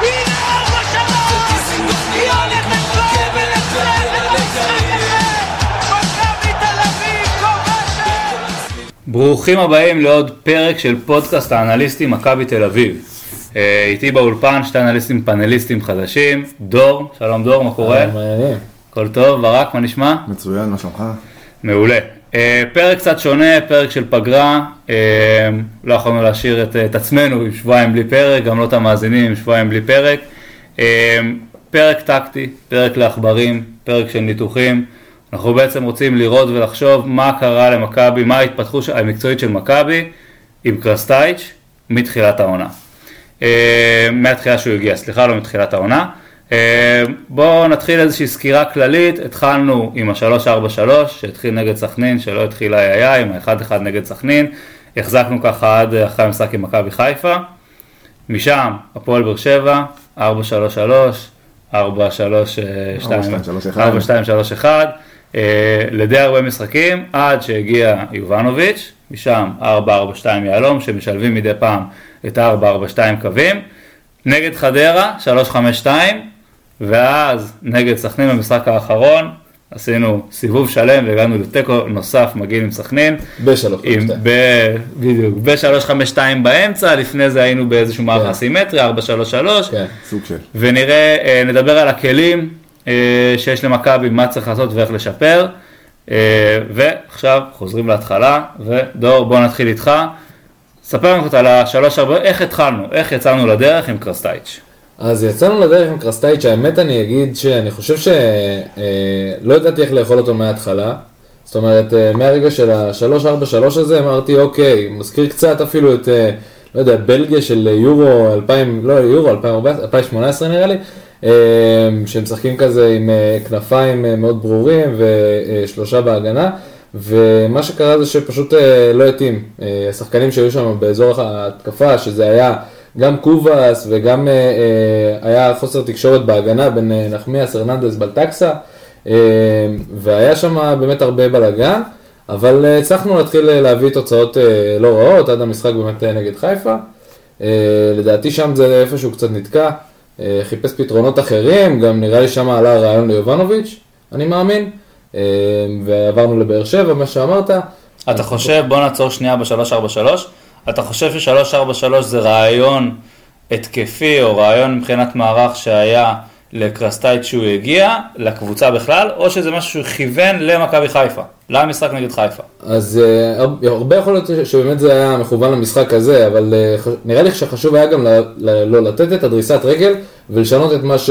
הנה! היא הולכת! מכבי תל אביב כובשת! ברוכים הבאים לעוד פרק של פודקאסט האנליסטים מכבי תל אביב. אה, איתי באולפן שתי אנליסטים פאנליסטים חדשים, דור, שלום דור, מה קורה? מעניין. הכל טוב, ברק, מה נשמע? מצוין, מה שלומך? מעולה. אה, פרק קצת שונה, פרק של פגרה, אה, לא יכולנו להשאיר את, את עצמנו עם שבועיים בלי פרק, גם לא את המאזינים עם שבועיים בלי פרק. אה, פרק טקטי, פרק לעכברים, פרק של ניתוחים. אנחנו בעצם רוצים לראות ולחשוב מה קרה למכבי, מה ההתפתחות המקצועית של מכבי עם קרסטייץ' מתחילת העונה. אה, מהתחילה שהוא הגיע, סליחה, לא מתחילת העונה. אה, בואו נתחיל איזושהי סקירה כללית, התחלנו עם ה-343 שהתחיל נגד סכנין, שלא התחיל היה עם ה-1-1 נגד סכנין, החזקנו ככה עד אחרי המשחק עם מכבי חיפה, משם הפועל באר שבע, 433, 432, 4231, אה, לדי הרבה משחקים, עד שהגיע יובנוביץ', משם 442 יהלום, שמשלבים מדי פעם את ה-442 קווים, נגד חדרה, 352, ואז נגד סכנין במשחק האחרון, עשינו סיבוב שלם והגענו לתיקו נוסף מגעיל עם סכנין. בשלוש עם, חמש שתיים. ב, בדיוק, ב-352 באמצע, לפני זה היינו באיזשהו מערך כן. אסימטרי, 433, כן. סוג של. ונראה, אה, נדבר על הכלים אה, שיש למכבי, מה צריך לעשות ואיך לשפר. אה, ועכשיו חוזרים להתחלה, ודור בוא נתחיל איתך. ספר לנו קצת על השלוש ארבע, איך התחלנו, איך יצאנו לדרך עם קרסטייץ'. אז יצאנו לדרך עם קרסטייץ', האמת אני אגיד שאני חושב שלא ידעתי איך לאכול אותו מההתחלה. זאת אומרת, אה, מהרגע של ה-343 הזה אמרתי, אוקיי, מזכיר קצת אפילו את, אה, לא יודע, בלגיה של יורו 2000, לא יורו 2014, 2018 נראה לי, אה, שמשחקים כזה עם אה, כנפיים אה, מאוד ברורים ושלושה בהגנה. ומה שקרה זה שפשוט אה, לא התאים. אה, השחקנים שהיו שם באזור ההתקפה, שזה היה גם קובאס וגם אה, אה, היה חוסר תקשורת בהגנה בין אה, נחמיאס, הרננדס, בלטקסה, והיה שם באמת הרבה בלאגן, אבל הצלחנו להתחיל להביא תוצאות לא רעות עד המשחק באמת נגד חיפה. לדעתי שם זה איפשהו קצת נתקע, חיפש פתרונות אחרים, גם נראה לי שם עלה הרעיון ליובנוביץ', אני מאמין, ועברנו לבאר שבע, מה שאמרת. אתה חושב, בוא נעצור שנייה ב-343, אתה חושב ש-343 זה רעיון התקפי או רעיון מבחינת מערך שהיה לקרסטייט שהוא הגיע, לקבוצה בכלל, או שזה משהו שהוא כיוון למכבי חיפה, למשחק נגד חיפה. אז הר- הרבה יכול להיות שבאמת זה היה מכוון למשחק הזה, אבל ח- נראה לי שחשוב היה גם לא לתת את הדריסת רגל ולשנות את מה ש...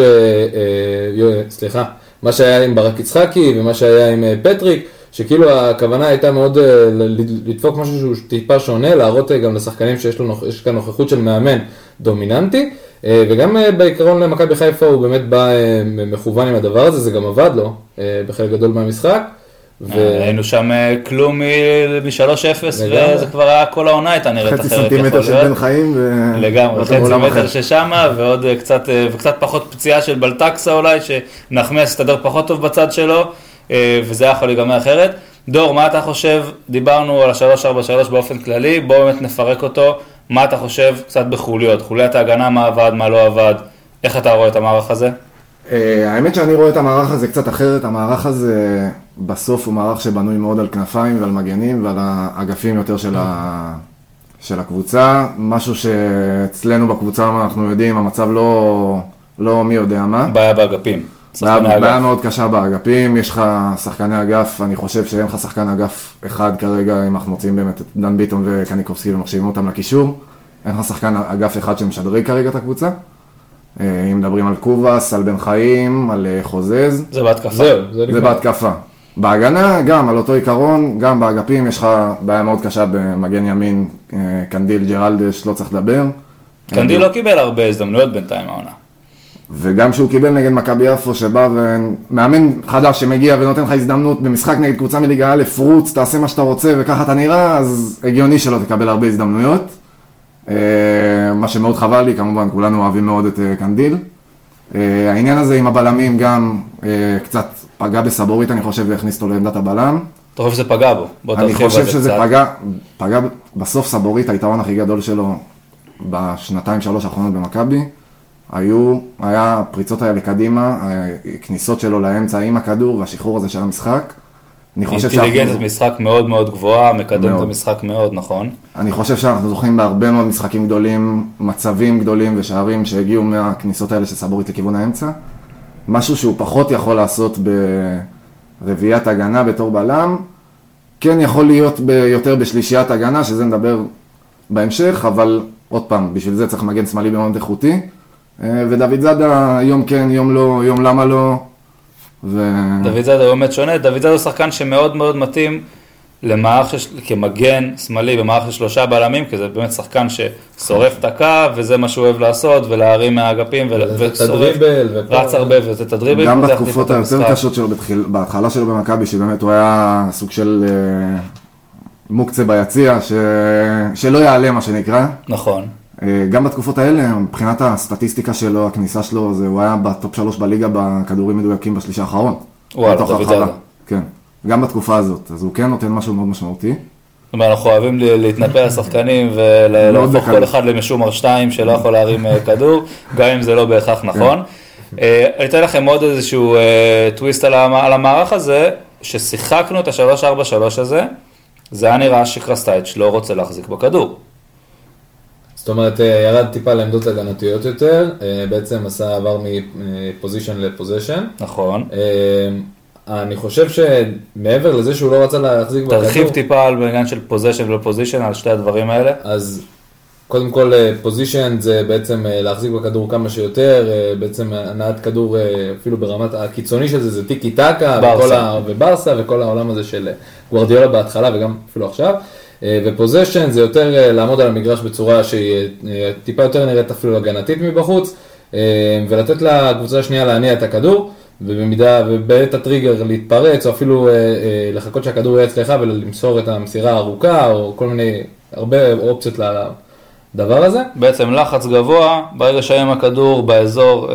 יו- סליחה, מה שהיה עם ברק יצחקי ומה שהיה עם אה, פטריק, שכאילו הכוונה הייתה מאוד אה, לדפוק משהו שהוא טיפה שונה, להראות אה, גם לשחקנים שיש לו, יש כאן נוכחות של מאמן דומיננטי, אה, וגם בעיקרון למכבי חיפה הוא באמת בא מכוון עם הדבר הזה, זה גם עבד לו בחלק גדול מהמשחק. ו- היינו שם כלום מ-3-0, לגמרי. וזה כבר היה, כל העונה הייתה נראית חצי אחרת. סנטימטר יכול של להיות. בן חיים. ו- לגמרי, חצי עולם מטר אחר. ששמה, ועוד קצת, וקצת פחות פציעה של בלטקסה אולי, שנחמיאס הסתדר פחות טוב בצד שלו, וזה היה יכול להיגמר אחרת. דור, מה אתה חושב, דיברנו על ה-343 באופן כללי, בואו באמת נפרק אותו, מה אתה חושב קצת בחוליות, חוליית ההגנה, מה עבד, מה לא עבד, איך אתה רואה את המערך הזה? אה, האמת שאני רואה את המערך הזה קצת אחרת, המערך הזה בסוף הוא מערך שבנוי מאוד על כנפיים ועל מגנים ועל האגפים יותר של, ה... של הקבוצה, משהו שאצלנו בקבוצה אנחנו יודעים, המצב לא, לא מי יודע מה. בעיה באגפים. בעיה. מאוד קשה באגפים, יש לך שחקני אגף, אני חושב שאין לך שחקן אגף אחד כרגע, אם אנחנו מוצאים באמת את דן ביטון וקניקובסקי ומחשיבים אותם לקישור, אין לך שחקן אגף אחד שמשדרג כרגע את הקבוצה. אה, אם מדברים על קובאס, על בן חיים, על אה, חוזז, זה בהתקפה. זהו, זה זה. בהתקפה. בהגנה, גם על אותו עיקרון, גם באגפים יש לך בעיה מאוד קשה במגן ימין, אה, קנדיל ג'רלדש, לא צריך לדבר. קנדיל לא קיבל הרבה הזדמנויות בינתיים העונה. וגם שהוא קיבל נגד מכבי יפו, שבא ומאמן חדש שמגיע ונותן לך הזדמנות במשחק נגד קבוצה מליגה א', רוץ, תעשה מה שאתה רוצה וככה אתה נראה, אז הגיוני שלא תקבל הרבה הזדמנויות. אה, מה שמאוד חבל לי, כמובן, כולנו אוהבים מאוד את אה, קנדיל. אה, העניין הזה עם הבלמים גם קצת פגע בסבורית, אני חושב, והכניס אותו לעמדת הבלם. אתה חושב שזה פגע בו? בוא אני תרחיב חושב על זה שזה קצת. פגע, פגע בסוף סבורית, היתרון הכי גדול שלו בשנתיים שלוש האחרונות במכבי, היו, היה הפריצות האלה קדימה, הכניסות שלו לאמצע עם הכדור והשחרור הזה של המשחק. אני חושב שאנחנו, משחק מאוד מאוד גבוהה, מקדם את מאוד. המשחק מאוד, נכון? אני חושב שאנחנו זוכים בהרבה מאוד משחקים גדולים, מצבים גדולים ושערים שהגיעו מהכניסות האלה של סבורית לכיוון האמצע. משהו שהוא פחות יכול לעשות ברביעיית הגנה בתור בלם, כן יכול להיות ב- יותר בשלישיית הגנה, שזה נדבר בהמשך, אבל עוד פעם, בשביל זה צריך מגן שמאלי מאוד איכותי. אה, ודוד זאדה, יום כן, יום לא, יום למה לא. ו... דוד זאדה הוא באמת שונה, דוד זאדה הוא שחקן שמאוד מאוד מתאים למערך, כמגן שמאלי במערך של שלושה בלמים, כי זה באמת שחקן ששורף את הקו, וזה מה שהוא אוהב לעשות, ולהרים מהאגפים, ושורף, רץ הרבה ולתת את הדריבל. גם בתקופות היותר. קשות שלו, בתחיל, בהתחלה שלו במכבי, שבאמת הוא היה סוג של אה, מוקצה ביציע, ש... שלא יעלה מה שנקרא. נכון. אה, גם בתקופות האלה, מבחינת הסטטיסטיקה שלו, הכניסה שלו, זה, הוא היה בטופ שלוש בליגה בכדורים מדויקים בשליש האחרון. וואלה, דוד. זאדה. כן, גם בתקופה הזאת, אז הוא כן נותן משהו מאוד משמעותי. זאת אומרת, אנחנו אוהבים להתנפל על שחקנים ולהפוך בקלות. כל אחד למשומר שתיים שלא יכול להרים אה, כדור, גם אם זה לא בהכרח נכון. אה, אני אתן לכם עוד איזשהו טוויסט על המערך הזה, ששיחקנו את ה-3-4-3 הזה, זה היה נראה שקרסטייץ' לא רוצה להחזיק בכדור. זאת אומרת, אה, ירד טיפה לעמדות הגנתיות יותר, אה, בעצם עשה עבר מ possession ל position. נכון. אני חושב שמעבר לזה שהוא לא רצה להחזיק בכדור, תרחיב טיפה על בעניין של possession ו position, על שתי הדברים האלה. אז קודם כל possession זה בעצם אה, להחזיק בכדור כמה שיותר, אה, בעצם הנעת כדור אה, אפילו ברמת הקיצוני של זה, זה טיקי טקה, וברסה וכל העולם הזה של גוורדיולה בהתחלה וגם אפילו עכשיו. אה, ו position זה יותר אה, לעמוד על המגרש בצורה שהיא אה, טיפה יותר נראית אפילו הגנתית מבחוץ, ולתת לקבוצה השנייה להניע את הכדור, ובמידה, ובעת הטריגר להתפרץ, או אפילו לחכות שהכדור יהיה אצלך ולמסור את המסירה הארוכה, או כל מיני, הרבה אופציות לדבר הזה. בעצם לחץ גבוה, ברגע שהיה עם הכדור באזור,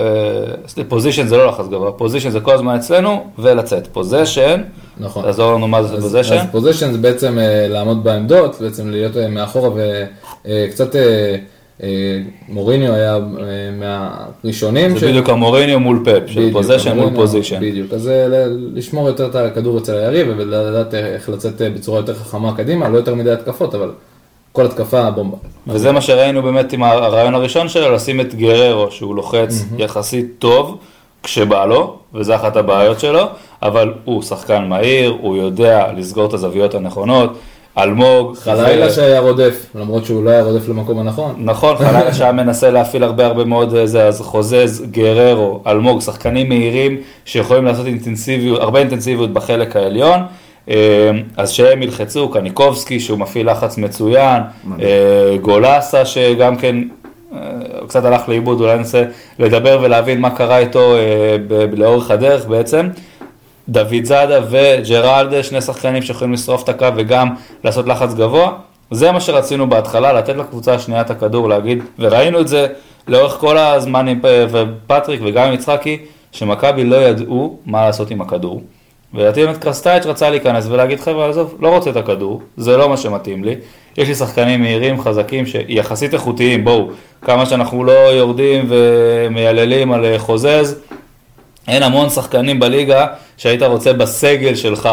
position זה לא לחץ גבוה, possession זה כל הזמן אצלנו, ולצאת. position, נכון. תעזור לנו מה זה position. אז position זה בעצם אה, לעמוד בעמדות, בעצם להיות אה, מאחורה וקצת מוריניו היה אה, מהראשונים. זה בדיוק המוריניו מול פפ, של position מול possession. בדיוק, אז אה, לשמור יותר את הכדור אצל היריב ולדעת אה, איך לצאת אה, בצורה יותר חכמה קדימה, לא יותר מדי התקפות, אבל כל התקפה בומבה. וזה מה שראינו באמת עם הרעיון הראשון שלו, לשים את גררו, שהוא לוחץ יחסית טוב, כשבא לו, וזה אחת הבעיות שלו, אבל הוא שחקן מהיר, הוא יודע לסגור את הזוויות הנכונות, אלמוג. חלילה ו- שהיה רודף, למרות שהוא לא היה רודף למקום הנכון. נכון, חלילה שהיה מנסה להפעיל הרבה הרבה מאוד אה, זה, אז חוזז, גררו, אלמוג, שחקנים מהירים שיכולים לעשות אינטנסיביות, הרבה אינטנסיביות בחלק העליון. אה, אז שהם ילחצו, קניקובסקי שהוא מפעיל לחץ מצוין, אה, גולסה שגם כן אה, קצת הלך לאיבוד, אולי ננסה לדבר ולהבין מה קרה איתו אה, לאורך הדרך בעצם. דוד זאדה וג'רלדה, שני שחקנים שיכולים לשרוף את הקו וגם לעשות לחץ גבוה. זה מה שרצינו בהתחלה, לתת לקבוצה השנייה את הכדור, להגיד, וראינו את זה לאורך כל הזמן עם פ- ופטריק וגם עם יצחקי, שמכבי לא ידעו מה לעשות עם הכדור. ולדעתי באמת קרסטייץ' רצה להיכנס ולהגיד, חבר'ה, עזוב, לא רוצה את הכדור, זה לא מה שמתאים לי. יש לי שחקנים מהירים, חזקים, שיחסית איכותיים, בואו, כמה שאנחנו לא יורדים ומייללים על אה, חוזז, אין המון שחקנים בליגה שהיית רוצה בסגל שלך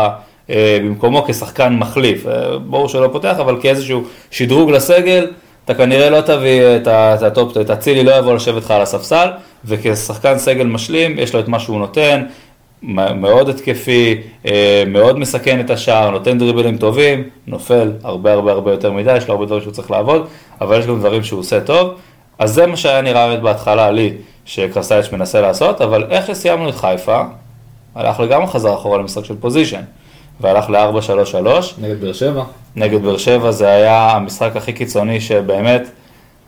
אה, במקומו כשחקן מחליף. אה, ברור שלא פותח, אבל כאיזשהו שדרוג לסגל, אתה כנראה לא תביא את ה top, את אצילי לא יבוא לשבת לך על הספסל, וכשחקן סגל משלים, יש לו את מה שהוא נותן, מאוד התקפי, אה, מאוד מסכן את השער, נותן דריבלים טובים, נופל הרבה הרבה הרבה יותר מדי, יש לו הרבה דברים שהוא צריך לעבוד, אבל יש גם דברים שהוא עושה טוב. אז זה מה שהיה נראה באמת בהתחלה לי, שקרסטייץ' מנסה לעשות, אבל איך שסיימנו את חיפה, הלך לגמרי חזר אחורה למשחק של פוזיישן, והלך ל-4-3-3, נגד באר שבע. נגד באר שבע זה היה המשחק הכי קיצוני שבאמת,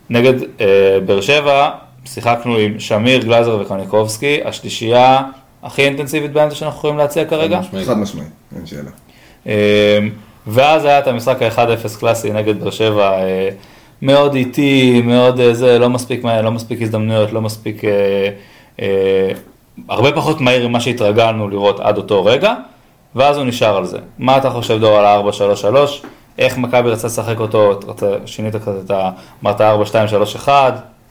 נגד אה, באר שבע שיחקנו עם שמיר, גלאזר וקוניקובסקי, השלישייה הכי אינטנסיבית באמצע שאנחנו יכולים להציע כרגע. משמעית. חד משמעי, אין שאלה. אה, ואז היה את המשחק ה-1-0 קלאסי נגד באר שבע, אה, מאוד איטי, מאוד אה, זה, לא מספיק, מהר, לא מספיק הזדמנויות, לא מספיק, אה, אה, הרבה פחות מהיר ממה שהתרגלנו לראות עד אותו רגע. ואז הוא נשאר על זה. מה אתה חושב דור על ה-4-3-3? איך מכבי רצה לשחק אותו, שינית קצת את ה... אמרת 4-2-3-1,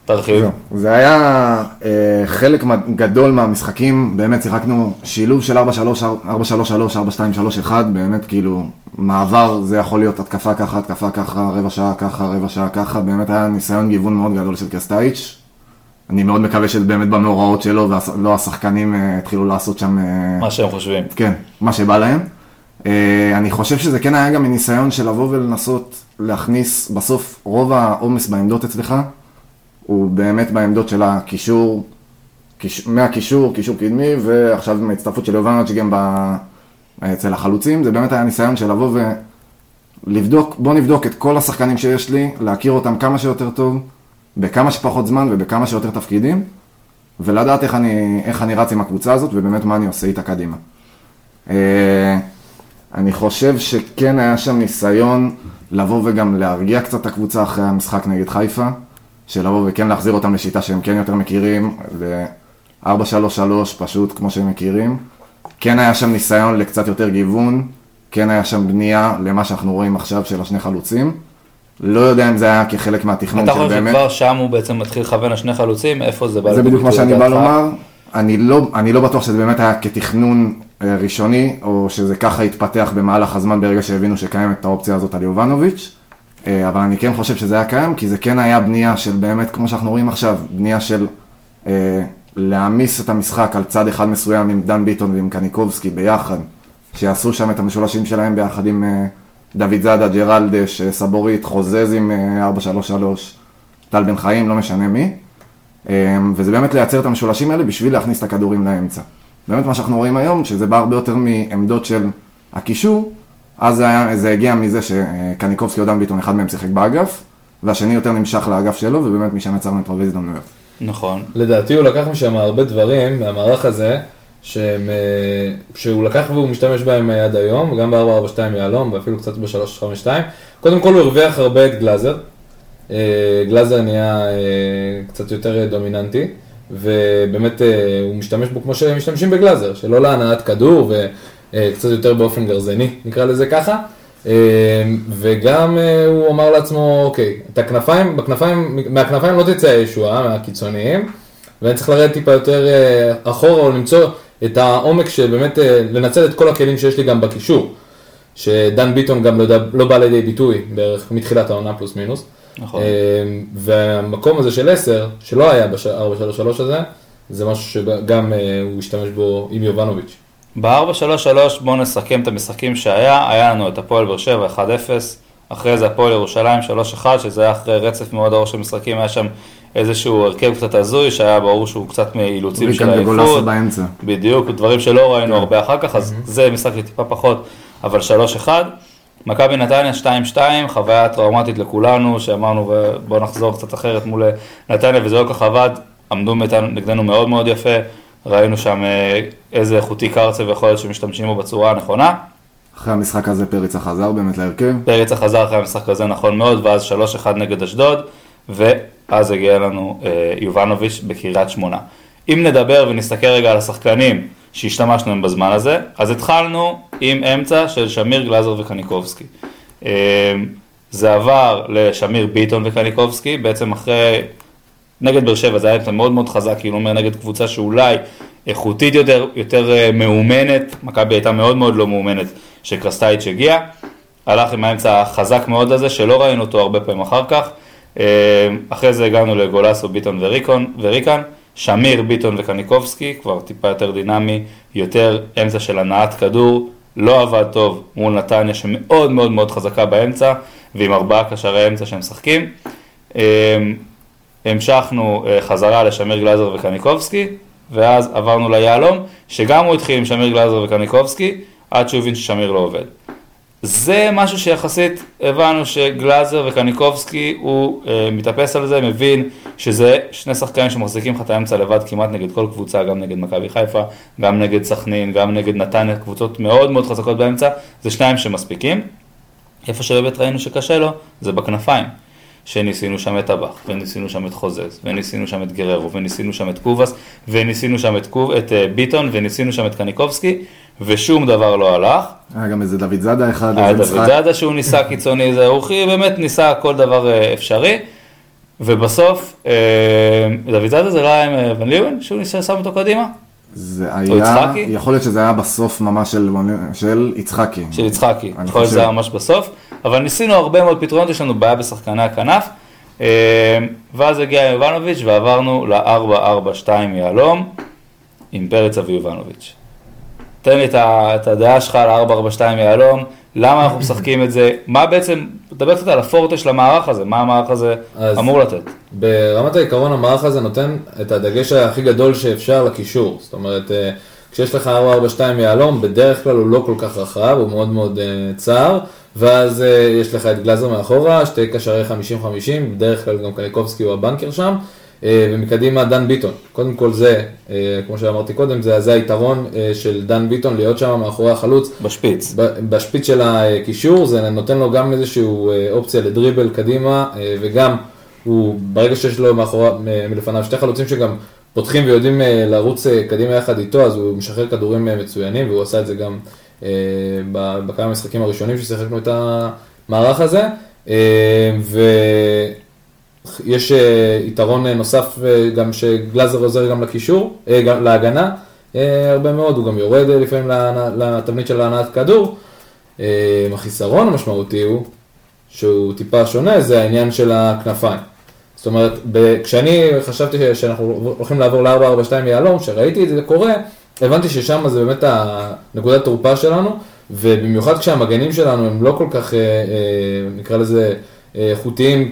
תרחיב. זה היה אה, חלק גדול מהמשחקים, באמת שיחקנו שילוב של 4-3, 4-3-3, 4-2-3-1, באמת כאילו מעבר, זה יכול להיות התקפה ככה, התקפה ככה, רבע שעה ככה, רבע שעה ככה, באמת היה ניסיון גיוון מאוד גדול של קרסטייץ'. אני מאוד מקווה שזה באמת במאורעות שלו, ולא השחקנים אה, התחילו לעשות שם... אה, מה שהם חושבים. כן, מה שבא להם. אה, אני חושב שזה כן היה גם מניסיון של לבוא ולנסות להכניס, בסוף רוב העומס בעמדות אצלך, הוא באמת בעמדות של הקישור, קיש, מהקישור, קישור קדמי, ועכשיו עם ההצטרפות של יובנוביץ' גם ב, אצל החלוצים, זה באמת היה ניסיון של לבוא ולבדוק, בוא נבדוק את כל השחקנים שיש לי, להכיר אותם כמה שיותר טוב, בכמה שפחות זמן ובכמה שיותר תפקידים, ולדעת איך אני, איך אני רץ עם הקבוצה הזאת, ובאמת מה אני עושה איתה קדימה. אה, אני חושב שכן היה שם ניסיון לבוא וגם להרגיע קצת את הקבוצה אחרי המשחק נגד חיפה, של לבוא וכן להחזיר אותם לשיטה שהם כן יותר מכירים, ל-4-3-3 פשוט כמו שהם מכירים. כן היה שם ניסיון לקצת יותר גיוון, כן היה שם בנייה למה שאנחנו רואים עכשיו של השני חלוצים. לא יודע אם זה היה כחלק מהתכנון אתה של חושב באמת. שכבר שם הוא בעצם מתחיל לכוון לשני חלוצים, איפה זה בא זה בדיוק מה שאני בא? לומר. אני לא, אני לא בטוח שזה באמת היה כתכנון אה, ראשוני, או שזה ככה התפתח במהלך הזמן ברגע שהבינו שקיימת האופציה הזאת על יובנוביץ', אבל אני כן חושב שזה היה קיים, כי זה כן היה בנייה של באמת, כמו שאנחנו רואים עכשיו, בנייה של אה, להעמיס את המשחק על צד אחד מסוים עם דן ביטון ועם קניקובסקי ביחד, שיעשו שם את המשולשים שלהם ביחד עם אה, דוד זאדה, ג'רלדש, אה, סבורית, חוזז עם אה, 433, טל בן חיים, לא משנה מי. אמ, וזה באמת לייצר את המשולשים האלה בשביל להכניס את הכדורים לאמצע. באמת מה שאנחנו רואים היום, שזה בא הרבה יותר מעמדות של הקישור, אז זה, היה, זה הגיע מזה שקניקובסקי או דן ביטון, אחד מהם שיחק באגף, והשני יותר נמשך לאגף שלו, ובאמת משם יצרנו את רוב ההזדמנויות. נכון. לדעתי הוא לקח משם הרבה דברים מהמערך הזה, שהם, אה, שהוא לקח והוא משתמש בהם אה, עד היום, גם ב-442 יהלום, ואפילו קצת ב-352. קודם כל הוא הרוויח הרבה את גלאזר. אה, גלאזר נהיה קצת יותר דומיננטי, ובאמת הוא משתמש בו כמו שמשתמשים בגלאזר, שלא להנעת כדור וקצת יותר באופן גרזני, נקרא לזה ככה. אה, וגם אה, הוא אמר לעצמו, אוקיי, את הכנפיים, בכנפיים, מהכנפיים לא תצא הישועה, מהקיצוניים, ואני צריך לרדת טיפה יותר אה, אחורה או למצוא את העומק שבאמת, אה, לנצל את כל הכלים שיש לי גם בקישור. שדן ביטון גם לא, לא בא לידי ביטוי בערך מתחילת העונה פלוס מינוס. נכון. אה, והמקום הזה של 10, שלא היה ב-433 הזה, זה משהו שגם אה, הוא השתמש בו עם יובנוביץ'. ב-4-3-3 בואו נסכם את המשחקים שהיה, היה לנו את הפועל באר שבע 1-0, אחרי זה הפועל ירושלים 3-1, שזה היה אחרי רצף מאוד ארוך של משחקים, היה שם איזשהו הרכב קצת הזוי, שהיה ברור שהוא קצת מאילוצים של העייפות. בדיוק, דברים שלא ראינו הרבה אחר כך, אז זה משחק טיפה פחות, אבל 3-1. מכבי נתניה 2-2, חוויה טראומטית לכולנו, שאמרנו בואו נחזור קצת אחרת מול נתניה, וזה לא כל כך עבד, עמדו נגדנו מאוד מאוד יפה, ראינו שם אה, איזה איכותי קרצב יכול להיות שמשתמשים בו בצורה הנכונה. אחרי המשחק הזה פריצה חזר באמת להרכב. פריצה חזר אחרי המשחק הזה נכון מאוד, ואז 3-1 נגד אשדוד, ואז הגיע לנו אה, יובנוביץ' בקריית שמונה. אם נדבר ונסתכל רגע על השחקנים שהשתמשנו בהם בזמן הזה, אז התחלנו עם אמצע של שמיר, גלאזר וקניקובסקי. אה, זה עבר לשמיר, ביטון וקניקובסקי, בעצם אחרי, נגד באר שבע זה היה אמצע מאוד מאוד חזק, כאילו אומר נגד קבוצה שאולי איכותית יותר, יותר אה, מאומנת, מכבי הייתה מאוד מאוד לא מאומנת, שקרסטייץ' הגיע. הלך עם האמצע החזק מאוד הזה, שלא ראינו אותו הרבה פעמים אחר כך. אה, אחרי זה הגענו לגולסו, ביטון וריקון, וריקן. שמיר, ביטון וקניקובסקי, כבר טיפה יותר דינמי, יותר אמצע של הנעת כדור, לא עבד טוב מול נתניה שמאוד מאוד מאוד חזקה באמצע, ועם ארבעה קשרי אמצע שהם משחקים. המשכנו אה, חזרה לשמיר גלאזר וקניקובסקי, ואז עברנו ליהלום, שגם הוא התחיל עם שמיר גלאזר וקניקובסקי, עד שהוא הבין ששמיר לא עובד. זה משהו שיחסית הבנו שגלאזר וקניקובסקי הוא אה, מתאפס על זה, מבין שזה שני שחקנים שמחזיקים לך את האמצע לבד כמעט נגד כל קבוצה, גם נגד מכבי חיפה, גם נגד סכנין, גם נגד נתניה, קבוצות מאוד מאוד חזקות באמצע, זה שניים שמספיקים. איפה שבאמת ראינו שקשה לו, זה בכנפיים. שניסינו שם את טבח, וניסינו שם את חוזז, וניסינו שם את גררו, וניסינו שם את קובאס, וניסינו שם את, קוב, את אה, ביטון, וניסינו שם את קניקובסקי, ושום דבר לא הלך. היה גם איזה דוד זאדה אחד, היה דוד משחק. זאדה שהוא ניסה קיצוני, זה הוא באמת ניסה כל דבר אה, אפשרי, ובסוף, אה, דוד זאדה זה לא היה עם ון ליוון, שהוא ניסה שם אותו קדימה? זה היה, יצחקי? יכול להיות שזה היה בסוף ממש של, של יצחקי. של יצחקי, יכול להיות. שזה היה ממש בסוף, אבל ניסינו הרבה מאוד פתרונות, יש לנו בעיה בשחקני הכנף, אה, ואז הגיע יובנוביץ' ועברנו ל-4-4-2 יהלום עם פרץ ויובנוביץ'. תן לי את הדעה שלך על 442 יהלום, למה אנחנו משחקים את זה, מה בעצם, תדבר קצת על הפורטה של המערך הזה, מה המערך הזה אמור לתת. ברמת העיקרון המערך הזה נותן את הדגש הכי גדול שאפשר לקישור. זאת אומרת, אה, כשיש לך 442 יהלום, בדרך כלל הוא לא כל כך רחב, הוא מאוד מאוד אה, צר, ואז אה, יש לך את גלאזר מאחורה, שתי קשרי 50-50, בדרך כלל גם קניקובסקי הוא הבנקר שם, ומקדימה דן ביטון. קודם כל זה, אה, כמו שאמרתי קודם, זה, זה היתרון אה, של דן ביטון להיות שם מאחורי החלוץ. בשפיץ. בשפיץ של הקישור זה נותן לו גם איזושהי אה, אופציה לדריבל קדימה אה, וגם הוא ברגע שיש לו מאחורי, מ- מלפניו שתי חלוצים שגם פותחים ויודעים אה, לרוץ אה, קדימה יחד איתו אז הוא משחרר כדורים אה, מצוינים והוא עשה את זה גם אה, בכמה משחקים הראשונים ששיחקנו את המערך הזה אה, ויש אה, יתרון אה, נוסף אה, גם שגלאזר עוזר גם לקישור, גם להגנה אה, הרבה מאוד, הוא גם יורד אה, לפעמים לתבנית של הנעת כדור. החיסרון המשמעותי הוא, שהוא טיפה שונה, זה העניין של הכנפיים. זאת אומרת, ב- כשאני חשבתי שאנחנו הולכים לעבור ל-442 יהלום, שראיתי את זה קורה, הבנתי ששם זה באמת הנקודת תורפה שלנו, ובמיוחד כשהמגנים שלנו הם לא כל כך, אה, אה, נקרא לזה, איכותיים,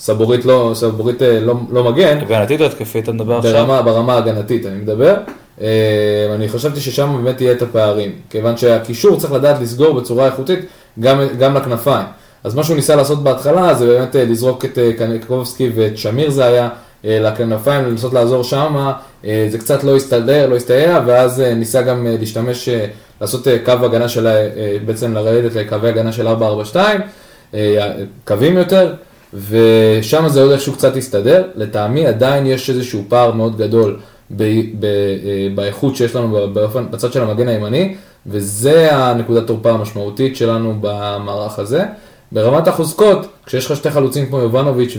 כשסבורית לא, סבורית אה, לא, לא מגן, הגנתית או התקפית אתה מדבר עכשיו? ברמה, ברמה ההגנתית אני מדבר. אה, אני חשבתי ששם באמת יהיה את הפערים, כיוון שהקישור צריך לדעת לסגור בצורה איכותית גם, גם לכנפיים. אז מה שהוא ניסה לעשות בהתחלה זה באמת אה, לזרוק את קניקובסקי ואת שמיר זה היה לכנפיים, לנסות לעזור שם, אה, זה קצת לא הסתדר, לא הסתייע, ואז ניסה גם להשתמש, לעשות קו הגנה של, בעצם לרדת לקווי הגנה של 442, אה, קווים יותר, ושם זה עוד איכשהו קצת הסתדר. לטעמי עדיין יש איזשהו פער מאוד גדול ב, ב, אה, באיכות שיש לנו באופן, בצד של המגן הימני, וזה הנקודת תורפה המשמעותית שלנו במערך הזה. ברמת החוזקות, כשיש לך שתי חלוצים כמו יובנוביץ'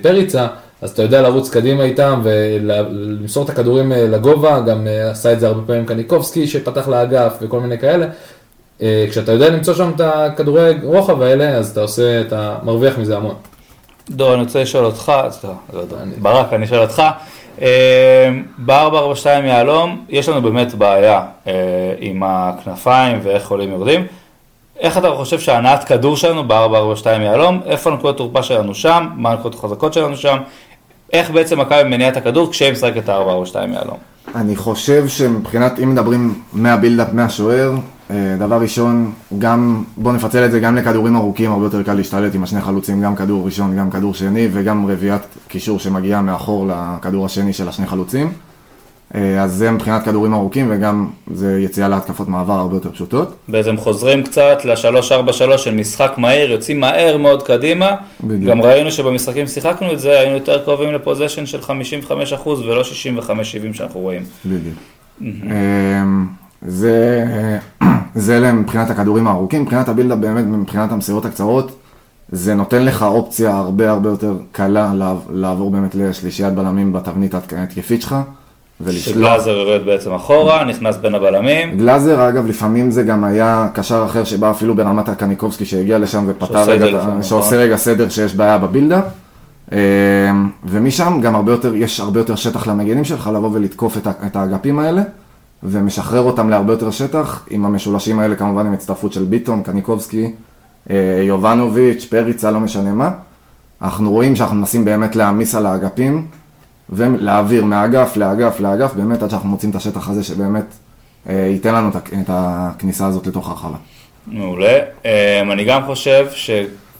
ופריצה, אז אתה יודע לרוץ קדימה איתם ולמסור את הכדורים אה, לגובה, גם אה, עשה את זה הרבה פעמים קניקובסקי שפתח לאגף וכל מיני כאלה. אה, כשאתה יודע למצוא שם את הכדורי רוחב האלה, אז אתה עושה, אתה מרוויח מזה המון. דור, אני רוצה לשאול אותך, לא דור, ברק, אני שואל אותך, ב-442 יהלום, יש לנו באמת בעיה אה, עם הכנפיים ואיך עולים יורדים. איך אתה חושב שהנעת כדור שלנו ב-442 יהלום, איפה הנקודות תורפה שלנו שם, מה הנקודות החזקות שלנו שם, איך בעצם מכבי מניע את הכדור כשהיא משחקת את ה-442 יהלום. אני חושב שמבחינת, אם מדברים מהבילדאפ, מהשוער, אה, דבר ראשון, גם, בוא נפצל את זה גם לכדורים ארוכים, הרבה יותר קל להשתלט עם השני חלוצים, גם כדור ראשון, גם כדור שני, וגם רביעיית קישור שמגיעה מאחור לכדור השני של השני חלוצים. אה, אז זה מבחינת כדורים ארוכים, וגם זה יציאה להתקפות מעבר הרבה יותר פשוטות. בעצם חוזרים קצת ל-3-4-3 של משחק מהיר, יוצאים מהר מאוד קדימה. בדיוק. גם ראינו שבמשחקים שיחקנו את זה, היינו יותר קרובים לפוזיישן של 55% ולא 65-70 שאנחנו רואים. בדיוק. זה, אה, זה אלה מבחינת הכדורים הארוכים, מבחינת הבילדאפ באמת, מבחינת המסירות הקצרות, זה נותן לך אופציה הרבה הרבה יותר קלה לעב- לעבור באמת לשלישיית בלמים בתבנית ההתק- ההתקפית שלך. ולשלוח. שגלאזר יורד בעצם אחורה, נכנס בין הבלמים. גלאזר, אגב, לפעמים זה גם היה קשר אחר שבא אפילו ברמת הקניקובסקי שהגיע לשם ופתר רגע, לפעמים, שעושה נכון. רגע סדר שיש בעיה בבילדאפ. אמ, ומשם גם הרבה יותר, יש הרבה יותר שטח למגנים שלך לבוא ולתקוף את האגפים האלה, ומשחרר אותם להרבה יותר שטח, עם המשולשים האלה כמובן עם הצטרפות של ביטון, קניקובסקי, אה, יובנוביץ', פריצה, לא משנה מה. אנחנו רואים שאנחנו מנסים באמת להעמיס על האגפים, ולהעביר מאגף לאגף לאגף, באמת עד שאנחנו מוצאים את השטח הזה שבאמת אה, ייתן לנו את הכ- את הכניסה הזאת לתוך הרחבה. מעולה. אמ, אני גם חושב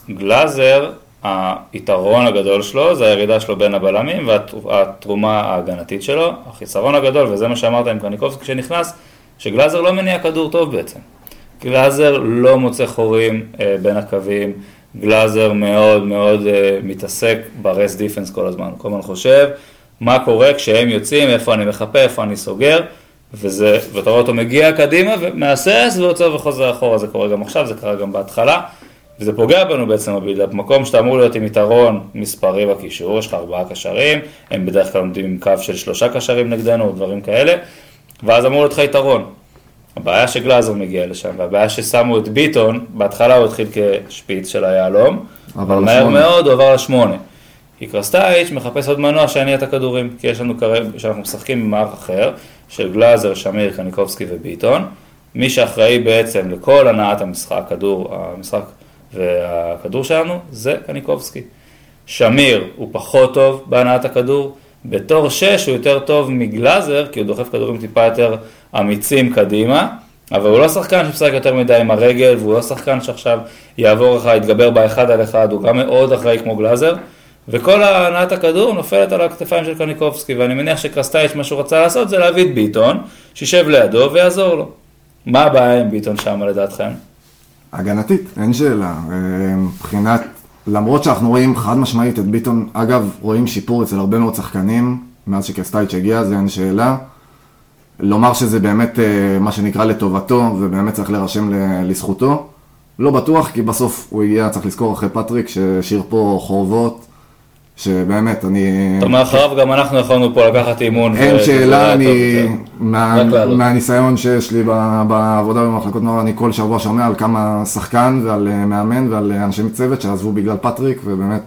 שגלאזר, היתרון הגדול שלו זה הירידה שלו בין הבלמים והתרומה ההגנתית שלו. החיסרון הגדול, וזה מה שאמרת עם קניקובסקי כשנכנס, שגלאזר לא מניע כדור טוב בעצם. גלאזר לא מוצא חורים אה, בין הקווים, גלאזר מאוד מאוד אה, מתעסק ברס דיפנס כל הזמן, כל הזמן חושב מה קורה כשהם יוצאים, איפה אני מחפה, איפה אני סוגר, וזה, ואתה רואה אותו מגיע קדימה ומהסס ועוצר וחוזר אחורה, זה קורה גם עכשיו, זה קרה גם בהתחלה, וזה פוגע בנו בעצם בבילדאפ, מקום שאתה אמור להיות עם יתרון מספרי בקישור, יש לך ארבעה קשרים, הם בדרך כלל עומדים עם קו של שלושה קשרים נגדנו או דברים כאלה, ואז אמור להיות לך יתרון. הבעיה שגלאזר מגיע לשם, והבעיה ששמו את ביטון, בהתחלה הוא התחיל כשפיץ של היהלום, עבר מהר. מאוד הוא עבר לשמונה. כי קרסטייץ' מחפש עוד מנוע שיניע את הכדורים, כי יש לנו כרגע, שאנחנו משחקים במערך אחר, של גלאזר, שמיר, קניקובסקי וביטון. מי שאחראי בעצם לכל הנעת המשחק, כדור, המשחק והכדור שלנו, זה קניקובסקי. שמיר הוא פחות טוב בהנעת הכדור, בתור שש הוא יותר טוב מגלאזר, כי הוא דוחף כדורים טיפה יותר אמיצים קדימה, אבל הוא לא שחקן שמשחק יותר מדי עם הרגל, והוא לא שחקן שעכשיו יעבור לך, יתגבר באחד על אחד, הוא גם מאוד אחראי כמו גלאזר, וכל הנעת הכדור נופלת על הכתפיים של קניקובסקי, ואני מניח שקרסטייץ' מה שהוא רצה לעשות זה להביא את ביטון, שישב לידו ויעזור לו. מה הבעיה עם ביטון שם לדעתכם? הגנתית, אין שאלה. אה, מבחינת, למרות שאנחנו רואים חד משמעית את ביטון, אגב, רואים שיפור אצל הרבה מאוד שחקנים, מאז שקסטייץ' הגיע, זה אין שאלה. לומר שזה באמת אה, מה שנקרא לטובתו, ובאמת צריך להירשם לזכותו. לא בטוח, כי בסוף הוא הגיע, צריך לזכור אחרי פטריק, שהשאיר פה חורבות, שבאמת, אני... אתה אומר אחריו גם אנחנו יכולנו פה לקחת אימון. אין שאלה, אני. מה. מהניסיון שיש לי בעבודה במחלקות נוער, אני כל שבוע שומע על כמה שחקן ועל אה, מאמן ועל אה, אנשי צוות שעזבו בגלל פטריק, ובאמת,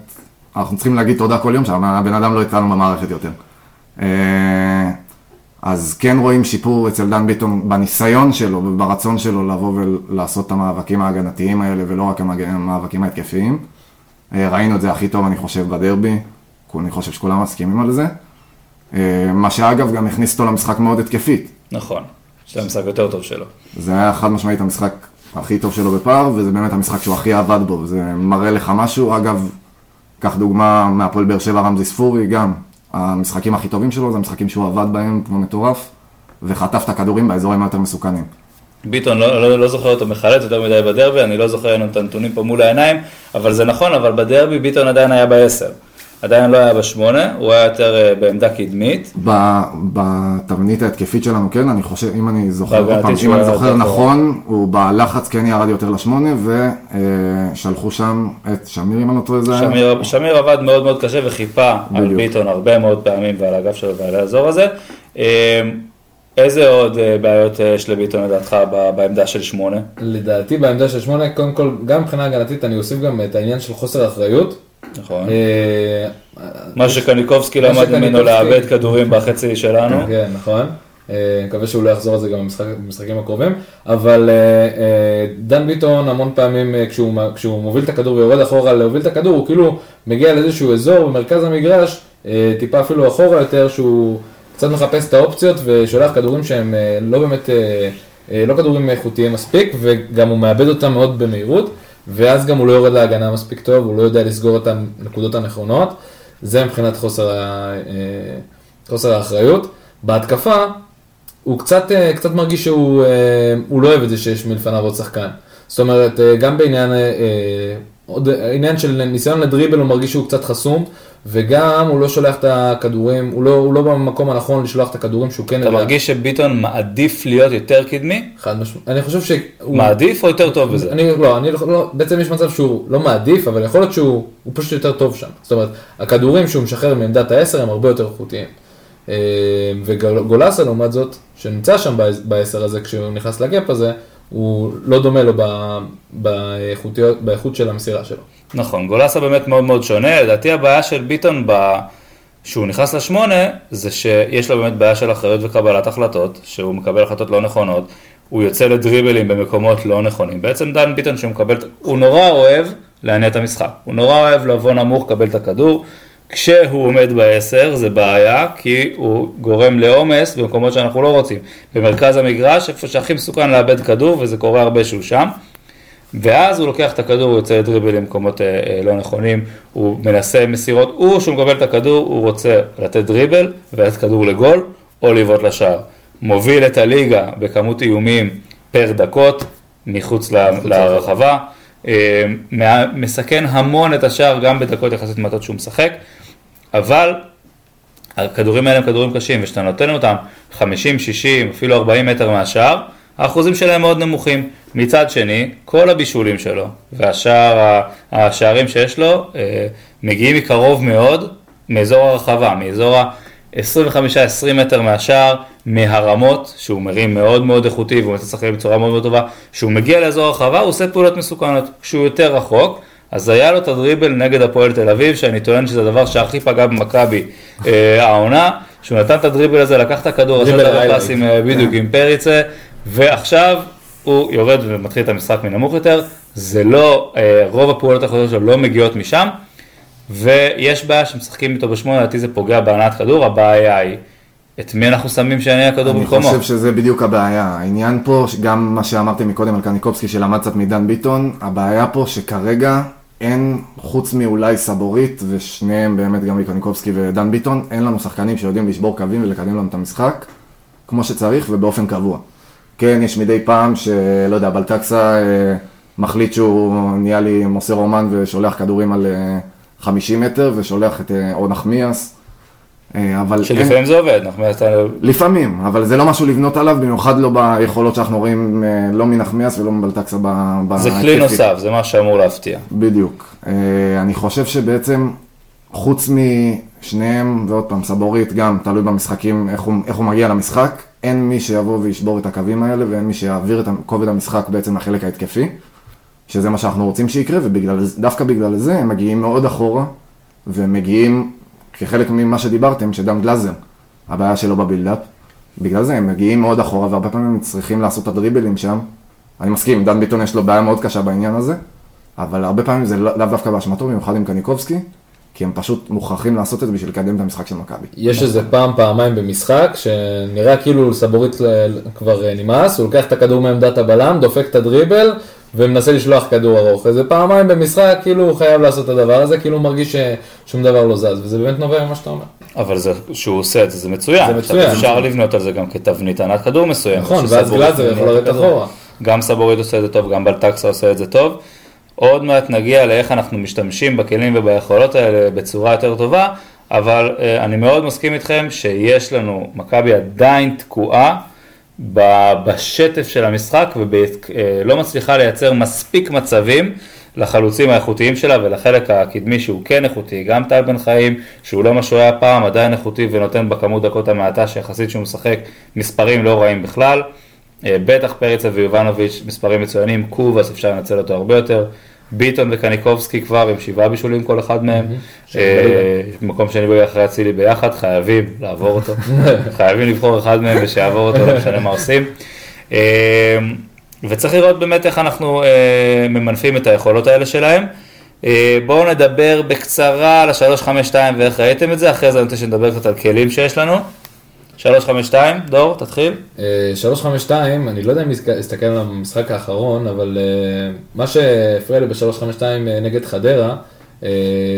אנחנו צריכים להגיד תודה כל יום שהבן אדם לא איתנו במערכת יותר. אה, אז כן רואים שיפור אצל דן ביטון בניסיון שלו וברצון שלו לבוא ולעשות את המאבקים ההגנתיים האלה ולא רק המאבקים ההתקפיים. אה, ראינו את זה הכי טוב, אני חושב, בדרבי. אני חושב שכולם מסכימים על זה. אה, מה שאגב גם הכניס אותו למשחק מאוד התקפית. נכון, זה המשחק יותר טוב שלו. זה היה חד משמעית המשחק הכי טוב שלו בפער, וזה באמת המשחק שהוא הכי עבד בו, זה מראה לך משהו. אגב, קח דוגמה מהפועל באר שבע רמזי ספורי, גם המשחקים הכי טובים שלו זה המשחקים שהוא עבד בהם כמו מטורף, וחטף את הכדורים באזורים היותר מסוכנים. ביטון, לא, לא, לא זוכר אותו מחלץ יותר מדי בדרבי, אני לא זוכר לנו את הנתונים פה מול העיניים, אבל זה נכון, אבל בדרבי ביטון עדיין היה בעשר. עדיין לא היה בשמונה, הוא היה יותר אה, בעמדה קדמית. בתבנית ההתקפית שלנו, כן, אני חושב, אם אני זוכר, פעם, אם אני זוכר. נכון, הוא בלחץ כן ירד יותר לשמונה, ושלחו שם את שמיר, אם אני לא טועה, זה היה. שמיר, עבד מאוד מאוד קשה וחיפה על. ביטון הרבה מאוד פעמים ועל הגב שלו ועל האזור הזה. איזה עוד אה, בעיות אה, יש לביטון לדעתך בעמדה של שמונה? לדעתי בעמדה של שמונה, קודם כל, גם מבחינה הגנתית, אני אוסיף גם את העניין של חוסר אחריות. נכון. אה, מה שקניקובסקי למד ממנו לאבד כדורים בחצי שלנו. כן, נכון. מקווה שהוא לא יחזור על זה גם במשחק- במשחקים הקרובים, אבל דן ביטון המון פעמים כשהוא, כשהוא מוביל את הכדור ויורד אחורה להוביל את הכדור, הוא כאילו מגיע לאיזשהו אזור במרכז המגרש, טיפה אפילו אחורה יותר, שהוא קצת מחפש את האופציות ושולח כדורים שהם אה, לא באמת, אה, אה, לא כדורים איכותיים מספיק, וגם הוא מאבד אותם מאוד במהירות, ואז גם הוא לא יורד להגנה מספיק טוב, הוא לא יודע לסגור את הנקודות הנכונות, זה מבחינת חוסר, חוסר האחריות. בהתקפה, הוא קצת, קצת מרגיש שהוא הוא לא אוהב את זה שיש מלפניו עוד שחקן. זאת אומרת, גם בעניין עוד עניין של ניסיון לדריבל הוא מרגיש שהוא קצת חסום, וגם הוא לא שולח את הכדורים, הוא לא, הוא לא במקום הנכון לשלוח את הכדורים שהוא כן אתה מרגיש שביטון מעדיף להיות יותר קדמי? חד משמעית. אני חושב שהוא... מעדיף או יותר טוב בזה? אני לא, אני לא, לא, בעצם יש מצב שהוא לא מעדיף, אבל יכול להיות שהוא הוא פשוט יותר טוב שם. זאת אומרת, הכדורים שהוא משחרר מעמדת העשר הם הרבה יותר איכותיים. אה, וגולסה לעומת זאת, שנמצא שם בעשר הזה, כשהוא נכנס לגאפ הזה, הוא לא דומה לו באיכות של המסירה שלו. נכון, גולסה באמת מאוד מאוד שונה, לדעתי הבעיה של ביטון ב... שהוא נכנס לשמונה, זה שיש לו באמת בעיה של אחריות וקבלת החלטות, שהוא מקבל החלטות לא נכונות, הוא יוצא לדריבלים במקומות לא נכונים. בעצם דן ביטון שהוא מקבל, הוא נורא אוהב להניע את המשחק, הוא נורא אוהב לבוא נמוך, לקבל את הכדור, כשהוא עומד בעשר זה בעיה, כי הוא גורם לעומס במקומות שאנחנו לא רוצים. במרכז המגרש, איפה שהכי מסוכן לאבד כדור, וזה קורה הרבה שהוא שם. ואז הוא לוקח את הכדור, הוא יוצא לדריבל למקומות אה, אה, לא נכונים, הוא מנסה מסירות, הוא, כשהוא מקבל את הכדור, הוא רוצה לתת דריבל ולתת כדור לגול, או לבעוט לשער. מוביל את הליגה בכמות איומים פר דקות, מחוץ לרחבה, אה, מסכן המון את השער גם בדקות יחסית מעטות שהוא משחק, אבל הכדורים האלה הם כדורים קשים, וכשאתה נותן אותם 50, 60, אפילו 40 מטר מהשער, האחוזים שלהם מאוד נמוכים. מצד שני, כל הבישולים שלו והשער, השערים שיש לו אה, מגיעים מקרוב מאוד מאזור הרחבה, מאזור ה-25-20 מטר מהשער, מהרמות, שהוא מרים מאוד מאוד איכותי והוא מנסה לשחק בצורה מאוד מאוד טובה, כשהוא מגיע לאזור הרחבה הוא עושה פעולות מסוכנות, כשהוא יותר רחוק, אז היה לו את הדריבל נגד הפועל תל אביב, שאני טוען שזה הדבר שהכי פגע במכבי אה, העונה, שהוא נתן את הדריבל הזה, לקח את הכדור, עשה את דריבל הפס highlight. עם, אה, בדיוק עם פריצה, ועכשיו הוא יורד ומתחיל את המשחק מנמוך יותר, זה לא, אה, רוב הפעולות האחרונות שלו לא מגיעות משם, ויש בעיה שמשחקים איתו בשמונה, לדעתי זה פוגע בהנעת כדור, הבעיה היא, את מי אנחנו שמים שיניע כדור אני במקומו? חושב שזה בדיוק הבעיה. העניין פה, גם מה שאמרתי מקודם על קניקובסקי שלמד קצת מדן ביטון, הבעיה פה שכרגע אין, חוץ מאולי סבורית, ושניהם באמת גם קניקובסקי ודן ביטון, אין לנו שחקנים שיודעים לשבור קווים ולקדם לנו את המשחק, כמו שצריך ובאופן קבוע. כן, יש מדי פעם שלא יודע, בלטקסה אה, מחליט שהוא נהיה לי מוסר אומן ושולח כדורים על אה, 50 מטר, ושולח את אה, או נחמיאס. אה, אבל אין- שלפעמים זה עובד, אנחנו מנסים... לפעמים, אבל זה לא משהו לבנות עליו, במיוחד לא ביכולות שאנחנו רואים, אה, לא מנחמיאס ולא מבלטקסה ב... זה כלי. נוסף, זה מה שאמור להפתיע. בדיוק. אה, אני חושב שבעצם, חוץ משניהם, ועוד פעם, סבורית גם, תלוי במשחקים, איך הוא, איך הוא מגיע למשחק, אין מי שיבוא וישבור את הקווים האלה, ואין מי שיעביר את כובד המשחק בעצם לחלק ההתקפי, שזה מה שאנחנו רוצים שיקרה, ודווקא בגלל זה הם מגיעים מאוד אחורה, ומגיעים, כחלק ממה שדיברתם, שגם גלאזר, הבעיה שלו בבילדאפ, בגלל זה הם מגיעים מאוד אחורה, והרבה פעמים צריכים לעשות את הדריבלים שם. אני מסכים, דן ביטון יש לו בעיה מאוד קשה בעניין הזה, אבל הרבה פעמים זה לא- לאו דווקא באשמתו, במיוחד עם קניקובסקי, כי הם פשוט מוכרחים לעשות את זה בשביל לקדם את המשחק של מכבי. יש איזה פעם, פעמיים במשחק, שנראה כאילו לסבורית ל- כבר אה, נמאס, הוא לוקח את הכדור מעמדת הבלם, דופק את הדריבל, ומנסה לשלוח כדור ארוך. איזה פעמיים במשחק, כאילו הוא חייב לעשות את הדבר הזה, כאילו הוא מרגיש ששום דבר לא זז, וזה באמת נובע ממה שאתה אומר. אבל זה, שהוא עושה את זה, זה מצוין. זה מצוין. אפשר לבנות על זה גם כתבנית ענת כדור מסוימת. נכון, ואז גלאזר יכול לרדת. אחורה. גם סבורית עושה את זה טוב, גם בלטקסה עושה את זה טוב. עוד מעט נגיע לאיך אנחנו משתמשים בכלים וביכולות האלה בצורה יותר טובה, אבל אה, אני מאוד מסכים איתכם שיש לנו, מכבי עדיין תקועה בשטף של המשחק ולא מצליחה לייצר מספיק מצבים לחלוצים האיכותיים שלה ולחלק הקדמי שהוא כן איכותי, גם טל בן חיים שהוא לא מה שהוא היה פעם, עדיין איכותי ונותן בכמות דקות המעטה שיחסית שהוא משחק מספרים לא רעים בכלל. אה, בטח פריצה ויובנוביץ' מספרים מצוינים, קובאס אפשר לנצל אותו הרבה יותר, ביטון וקניקובסקי כבר עם שבעה בישולים כל אחד מהם, אה, מקום שני בליגה אחרי אצילי ביחד, חייבים לעבור אותו, חייבים לבחור אחד מהם ושיעבור אותו, לא משנה מה עושים. אה, וצריך לראות באמת איך אנחנו ממנפים את היכולות האלה שלהם. בואו נדבר בקצרה על ה-352 ואיך ראיתם את זה, אחרי זה אני רוצה שנדבר קצת על כלים שיש לנו. 352, דור, תתחיל. אה, 352, אני לא יודע אם להסתכל על המשחק האחרון, אבל אה, מה שהפריע לי ב-352 אה, נגד חדרה, אה,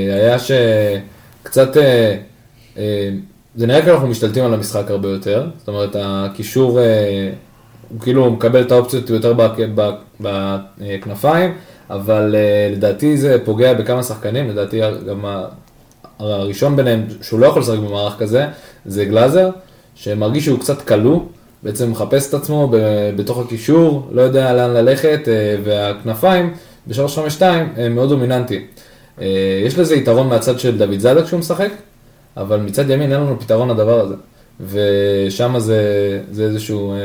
היה שקצת, אה, אה, זה נראה כאילו אנחנו משתלטים על המשחק הרבה יותר, זאת אומרת הקישור, אה, הוא כאילו מקבל את האופציות יותר בכנפיים, אבל אה, לדעתי זה פוגע בכמה שחקנים, לדעתי גם הראשון ביניהם, שהוא לא יכול לשחק במערך כזה, זה גלאזר, שמרגיש שהוא קצת כלוא, בעצם מחפש את עצמו ב- בתוך הקישור, לא יודע לאן ללכת, אה, והכנפיים ב-352 הם מאוד דומיננטיים. אה, יש לזה יתרון מהצד של דוד זאדה כשהוא משחק, אבל מצד ימין אין לנו פתרון לדבר הזה. ושם זה, זה איזשהו... אה,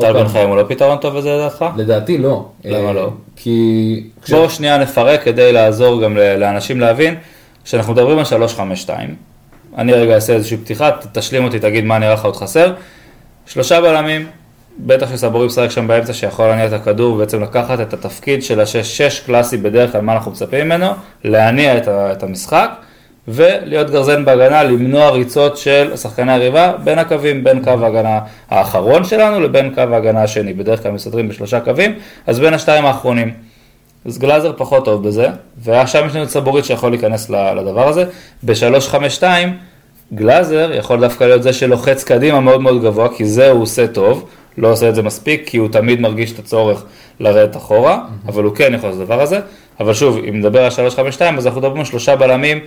טל בן חיים הוא לא פתרון טוב לזה לדעתך? לדעתי לא. למה לא? כי... כש- בואו שנייה נפרק כדי לעזור גם לאנשים להבין, כשאנחנו מדברים על 352, אני רגע אעשה איזושהי פתיחה, תשלים אותי, תגיד מה נראה לך עוד חסר. שלושה בלמים, בטח שסבורי משחק שם באמצע שיכול להניע את הכדור ובעצם לקחת את התפקיד של השש-שש קלאסי בדרך כלל מה אנחנו מצפים ממנו, להניע את, את המשחק ולהיות גרזן בהגנה, למנוע ריצות של שחקני הריבה בין הקווים, בין קו ההגנה האחרון שלנו לבין קו ההגנה השני, בדרך כלל מסתדרים בשלושה קווים, אז בין השתיים האחרונים. אז גלאזר פחות טוב בזה, ושם יש לנו את סבורית שיכול להיכנס לדבר הזה. ב-352, גלאזר יכול דווקא להיות זה שלוחץ קדימה מאוד מאוד גבוה, כי זה הוא עושה טוב, לא עושה את זה מספיק, כי הוא תמיד מרגיש את הצורך לרדת אחורה, אבל הוא כן יכול לעשות את הדבר הזה. אבל שוב, אם נדבר על 352, אז אנחנו מדברים על שלושה בלמים,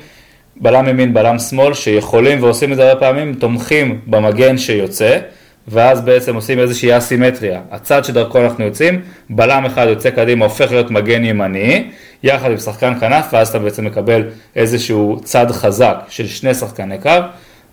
בלם ימין, בלם שמאל, שיכולים ועושים את זה הרבה פעמים, תומכים במגן שיוצא, ואז בעצם עושים איזושהי אסימטריה. הצד שדרכו אנחנו יוצאים, בלם אחד יוצא קדימה, הופך להיות מגן ימני, יחד עם שחקן כנף, ואז אתה בעצם מקבל איזשהו צד חזק של שני שחקני קו.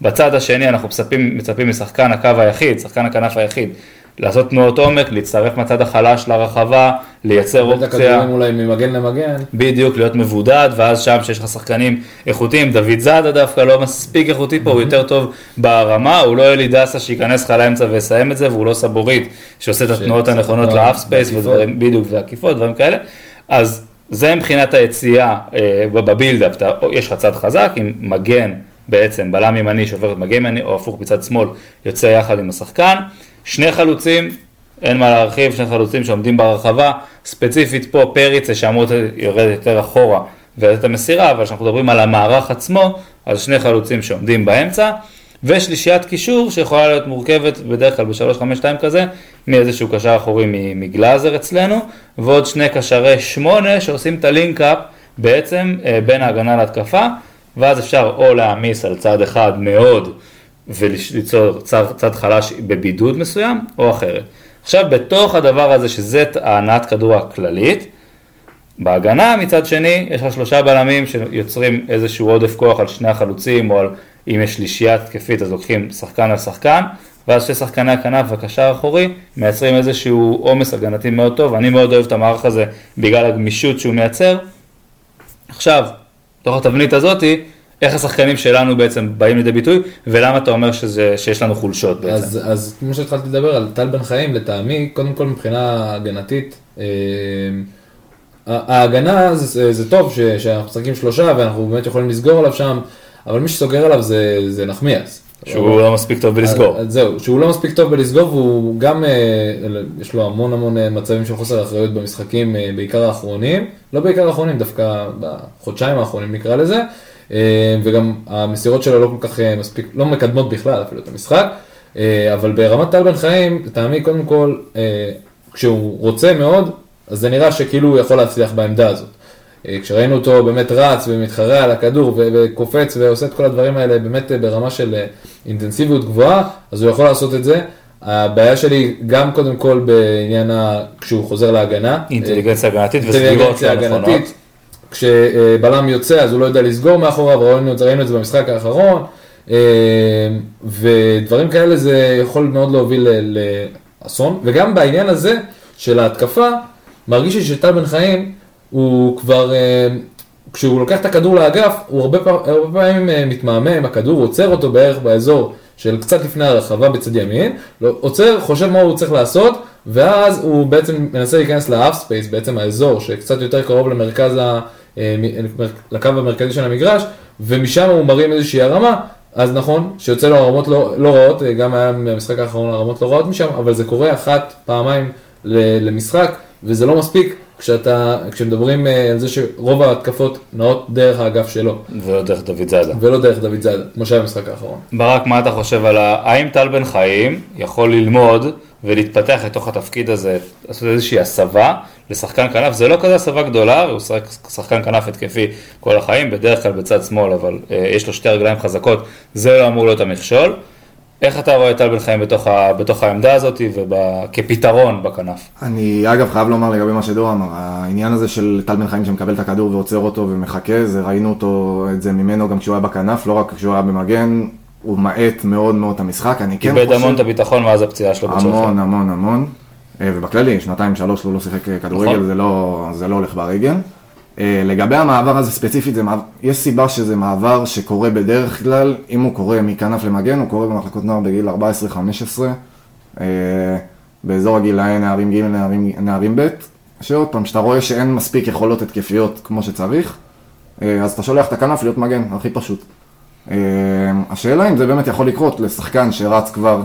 בצד השני אנחנו מצפים, משחקן הקו היחיד, שחקן הכנף היחיד, לעשות תנועות עומק, להצטרף מהצד החלש לרחבה, לייצר את אופציה. הכדורים אולי ממגן למגן. בדיוק, להיות מבודד, ואז שם שיש לך שחקנים איכותיים, דוד זאדה דווקא לא מספיק איכותי פה, הוא יותר טוב ברמה, הוא לא אלי דסה שייכנס לך לאמצע ויסיים את זה, והוא לא סבורית שעושה את התנועות הנכונות ל half space. ודברים, בדיוק, ועקיפות, דברים כאלה. אז זה מבחינת היציאה אה, ב build-up, יש לך צד חזק עם מגן בעצם, בלם ימני שעובר את מגן ימני, או הפוך מצד שמאל, יוצא יחד עם השחקן. שני חלוצים, אין מה להרחיב, שני חלוצים שעומדים ברחבה, ספציפית פה פריץ זה שאמור יורד יותר אחורה ולתת את המסירה, אבל כשאנחנו מדברים על המערך עצמו, אז שני חלוצים שעומדים באמצע, ושלישיית קישור שיכולה להיות מורכבת בדרך כלל ב-352 כזה, מאיזשהו קשר אחורי מגלאזר אצלנו, ועוד שני קשרי שמונה שעושים את הלינקאפ בעצם אה, בין ההגנה להתקפה, ואז אפשר או להעמיס על צד אחד מאוד וליצור צד, צד חלש בבידוד מסוים, או אחרת. עכשיו בתוך הדבר הזה שזה הנעת כדור הכללית, בהגנה מצד שני יש לך שלושה בלמים שיוצרים איזשהו עודף כוח על שני החלוצים או על אם יש שלישייה התקפית אז לוקחים שחקן על שחקן ואז שני שחקני הכנף והקשר האחורי מייצרים איזשהו עומס הגנתי מאוד טוב, אני מאוד אוהב את המערך הזה בגלל הגמישות שהוא מייצר. עכשיו, בתוך התבנית הזאתי, איך השחקנים שלנו בעצם באים לידי ביטוי ולמה אתה אומר שזה, שיש לנו חולשות בעצם. אז, אז כמו שהתחלתי לדבר על טל בן חיים, לטעמי, קודם כל מבחינה הגנתית, אה, ההגנה זה, זה טוב ש, שאנחנו משחקים שלושה ואנחנו באמת יכולים לסגור עליו שם, אבל מי שסוגר עליו זה, זה נחמיאס. שהוא לא מספיק טוב בלסגור. אז זהו, שהוא לא מספיק טוב בלסגור והוא גם, אה, יש לו המון המון אה, מצבים של חוסר אחריות במשחקים, אה, בעיקר האחרונים, לא בעיקר האחרונים, דווקא בחודשיים האחרונים נקרא לזה, וגם המסירות שלו לא כל כך אה, מספיק, לא מקדמות בכלל אפילו את המשחק, אה, אבל ברמת טל בן חיים, לטעמי קודם כל, אה, כשהוא רוצה מאוד, אז זה נראה שכאילו הוא יכול להצליח בעמדה הזאת. אה, כשראינו אותו באמת רץ ומתחרה על הכדור וקופץ ועושה את כל הדברים האלה באמת אה, ברמה של אה, אינטנסיביות גבוהה, אז הוא יכול לעשות את זה. הבעיה שלי גם קודם כל בעניין ה... כשהוא חוזר להגנה. אינטליגנציה הגנתית וסגירות לא נכונות. כשבלם יוצא אז הוא לא יודע לסגור מאחוריו, ראינו ראינו את זה במשחק האחרון, אה, ודברים כאלה זה יכול מאוד להוביל לאסון, וגם בעניין הזה של ההתקפה, מרגיש לי שטל בן חיים הוא כבר, אה, כשהוא לוקח את הכדור לאגף, הוא הרבה, פעם, הרבה פעמים אה, מתמהמה עם הכדור, עוצר אותו בערך באזור של קצת לפני הרחבה בצד ימין, לא, עוצר, חושב מה הוא צריך לעשות, ואז הוא בעצם מנסה להיכנס ל half space, בעצם האזור שקצת יותר קרוב למרכז, לקו המרכזי של המגרש, ומשם הוא מרים איזושהי הרמה, אז נכון, שיוצא לו הרמות לא, לא רעות, אה, גם היה במשחק האחרון הרמות לא רעות משם, אבל זה קורה אחת, פעמיים למשחק, וזה לא מספיק כשאתה, כשמדברים אה, על זה שרוב ההתקפות נעות דרך האגף שלו, ולא דרך דוד זאדה. ולא דרך דוד זאדה, כמו שהיה במשחק האחרון. ברק, מה אתה חושב על ה... האם טל בן חיים יכול ללמוד ולהתפתח לתוך התפקיד הזה, לעשות איזושהי הסבה לשחקן כנף? זה לא כזה הסבה גדולה, הוא שחק שחקן כנף התקפי כל החיים, בדרך כלל בצד שמאל, אבל אה, יש לו שתי רגליים חזקות, זה לא אמור להיות המכשול. איך אתה רואה את טל בן חיים בתוך, ה... בתוך העמדה הזאת וכפתרון בכנף? אני אגב חייב לומר לגבי מה שדור אמר, העניין הזה של טל בן חיים שמקבל את הכדור ועוצר אותו ומחכה, זה ראינו אותו, את זה ממנו גם כשהוא היה בכנף, לא רק כשהוא היה במגן, הוא מאט מאוד מאוד את המשחק, אני כן איבד חושב... המון את הביטחון מאז הפציעה שלו בצ'לסי. המון המון המון, אה, ובכללי, שנתיים שלוש הוא לא שיחק אה, כדורגל, נכון. זה לא, זה לא הולך ברגל. אה, לגבי המעבר הזה ספציפית, זה מעבר, יש סיבה שזה מעבר שקורה בדרך כלל, אם הוא קורה מכנף למגן, הוא קורה במחלקות נוער בגיל 14-15, אה, באזור הגילאי נערים ג' נערים, נערים ב', שעוד פעם, שאתה רואה שאין מספיק יכולות התקפיות כמו שצריך, אה, אז אתה שולח את הכנף להיות מגן, הכי פשוט. השאלה אם זה באמת יכול לקרות לשחקן שרץ כבר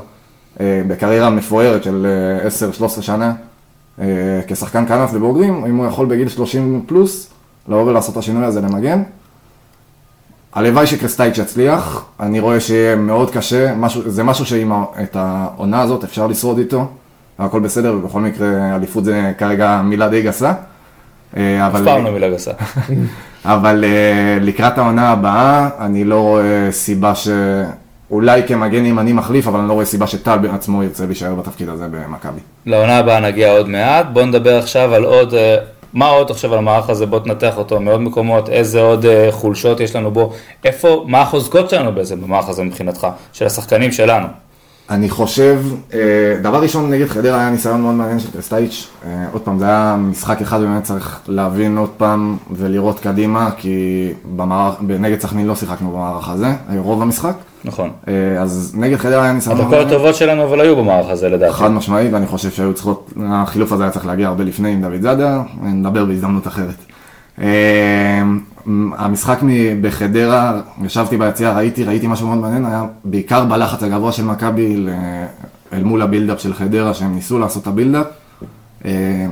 בקריירה מפוארת של אה, 10-13 שנה כשחקן כנף לבוגרים, אם הוא יכול בגיל 30 פלוס לבוא ולעשות את השינוי הזה למגן. הלוואי שקרסטייץ' יצליח, אני רואה שיהיה מאוד קשה, משהו, זה משהו שעם את העונה הזאת אפשר לשרוד איתו. הכל בסדר, ובכל מקרה אליפות זה כרגע מילה די גסה. אה, אף אבל- פעם לא מילה גסה. אבל אה, לקראת העונה הבאה, אני לא רואה סיבה ש... אולי כמגן ימני מחליף, אבל אני לא רואה סיבה שטל בעצמו ירצה להישאר בתפקיד הזה במכבי. לעונה הבאה נגיע עוד מעט, בואו נדבר עכשיו על עוד, אה, מה עוד עכשיו על המערך הזה, בואו תנתח אותו מעוד מקומות, איזה עוד אה, חולשות יש לנו בו, איפה, מה החוזקות שלנו בעצם במערך הזה מבחינתך, של השחקנים שלנו. אני חושב, אה, דבר ראשון נגד חדרה היה ניסיון מאוד מעניין של קרסטייץ'. אה, עוד פעם, זה היה משחק אחד, באמת צריך להבין עוד פעם ולראות קדימה, כי במערך, נגד סכנין לא שיחקנו במערך הזה, אה, רוב המשחק. נכון. אה, אז נגד חדרה היה ניסיון הדקות. הטובות שלנו אבל היו במערך הזה לדעתי. חד משמעי, ואני חושב שהיו צריכות, החילוף הזה היה צריך להגיע הרבה לפני עם דוד זאדה, נדבר בהזדמנות אחרת. המשחק בחדרה, ישבתי ביציע, ראיתי, ראיתי משהו מאוד מעניין, היה בעיקר בלחץ הגבוה של מכבי אל מול ה build-up של חדרה, שהם ניסו לעשות את ה build-up. אה,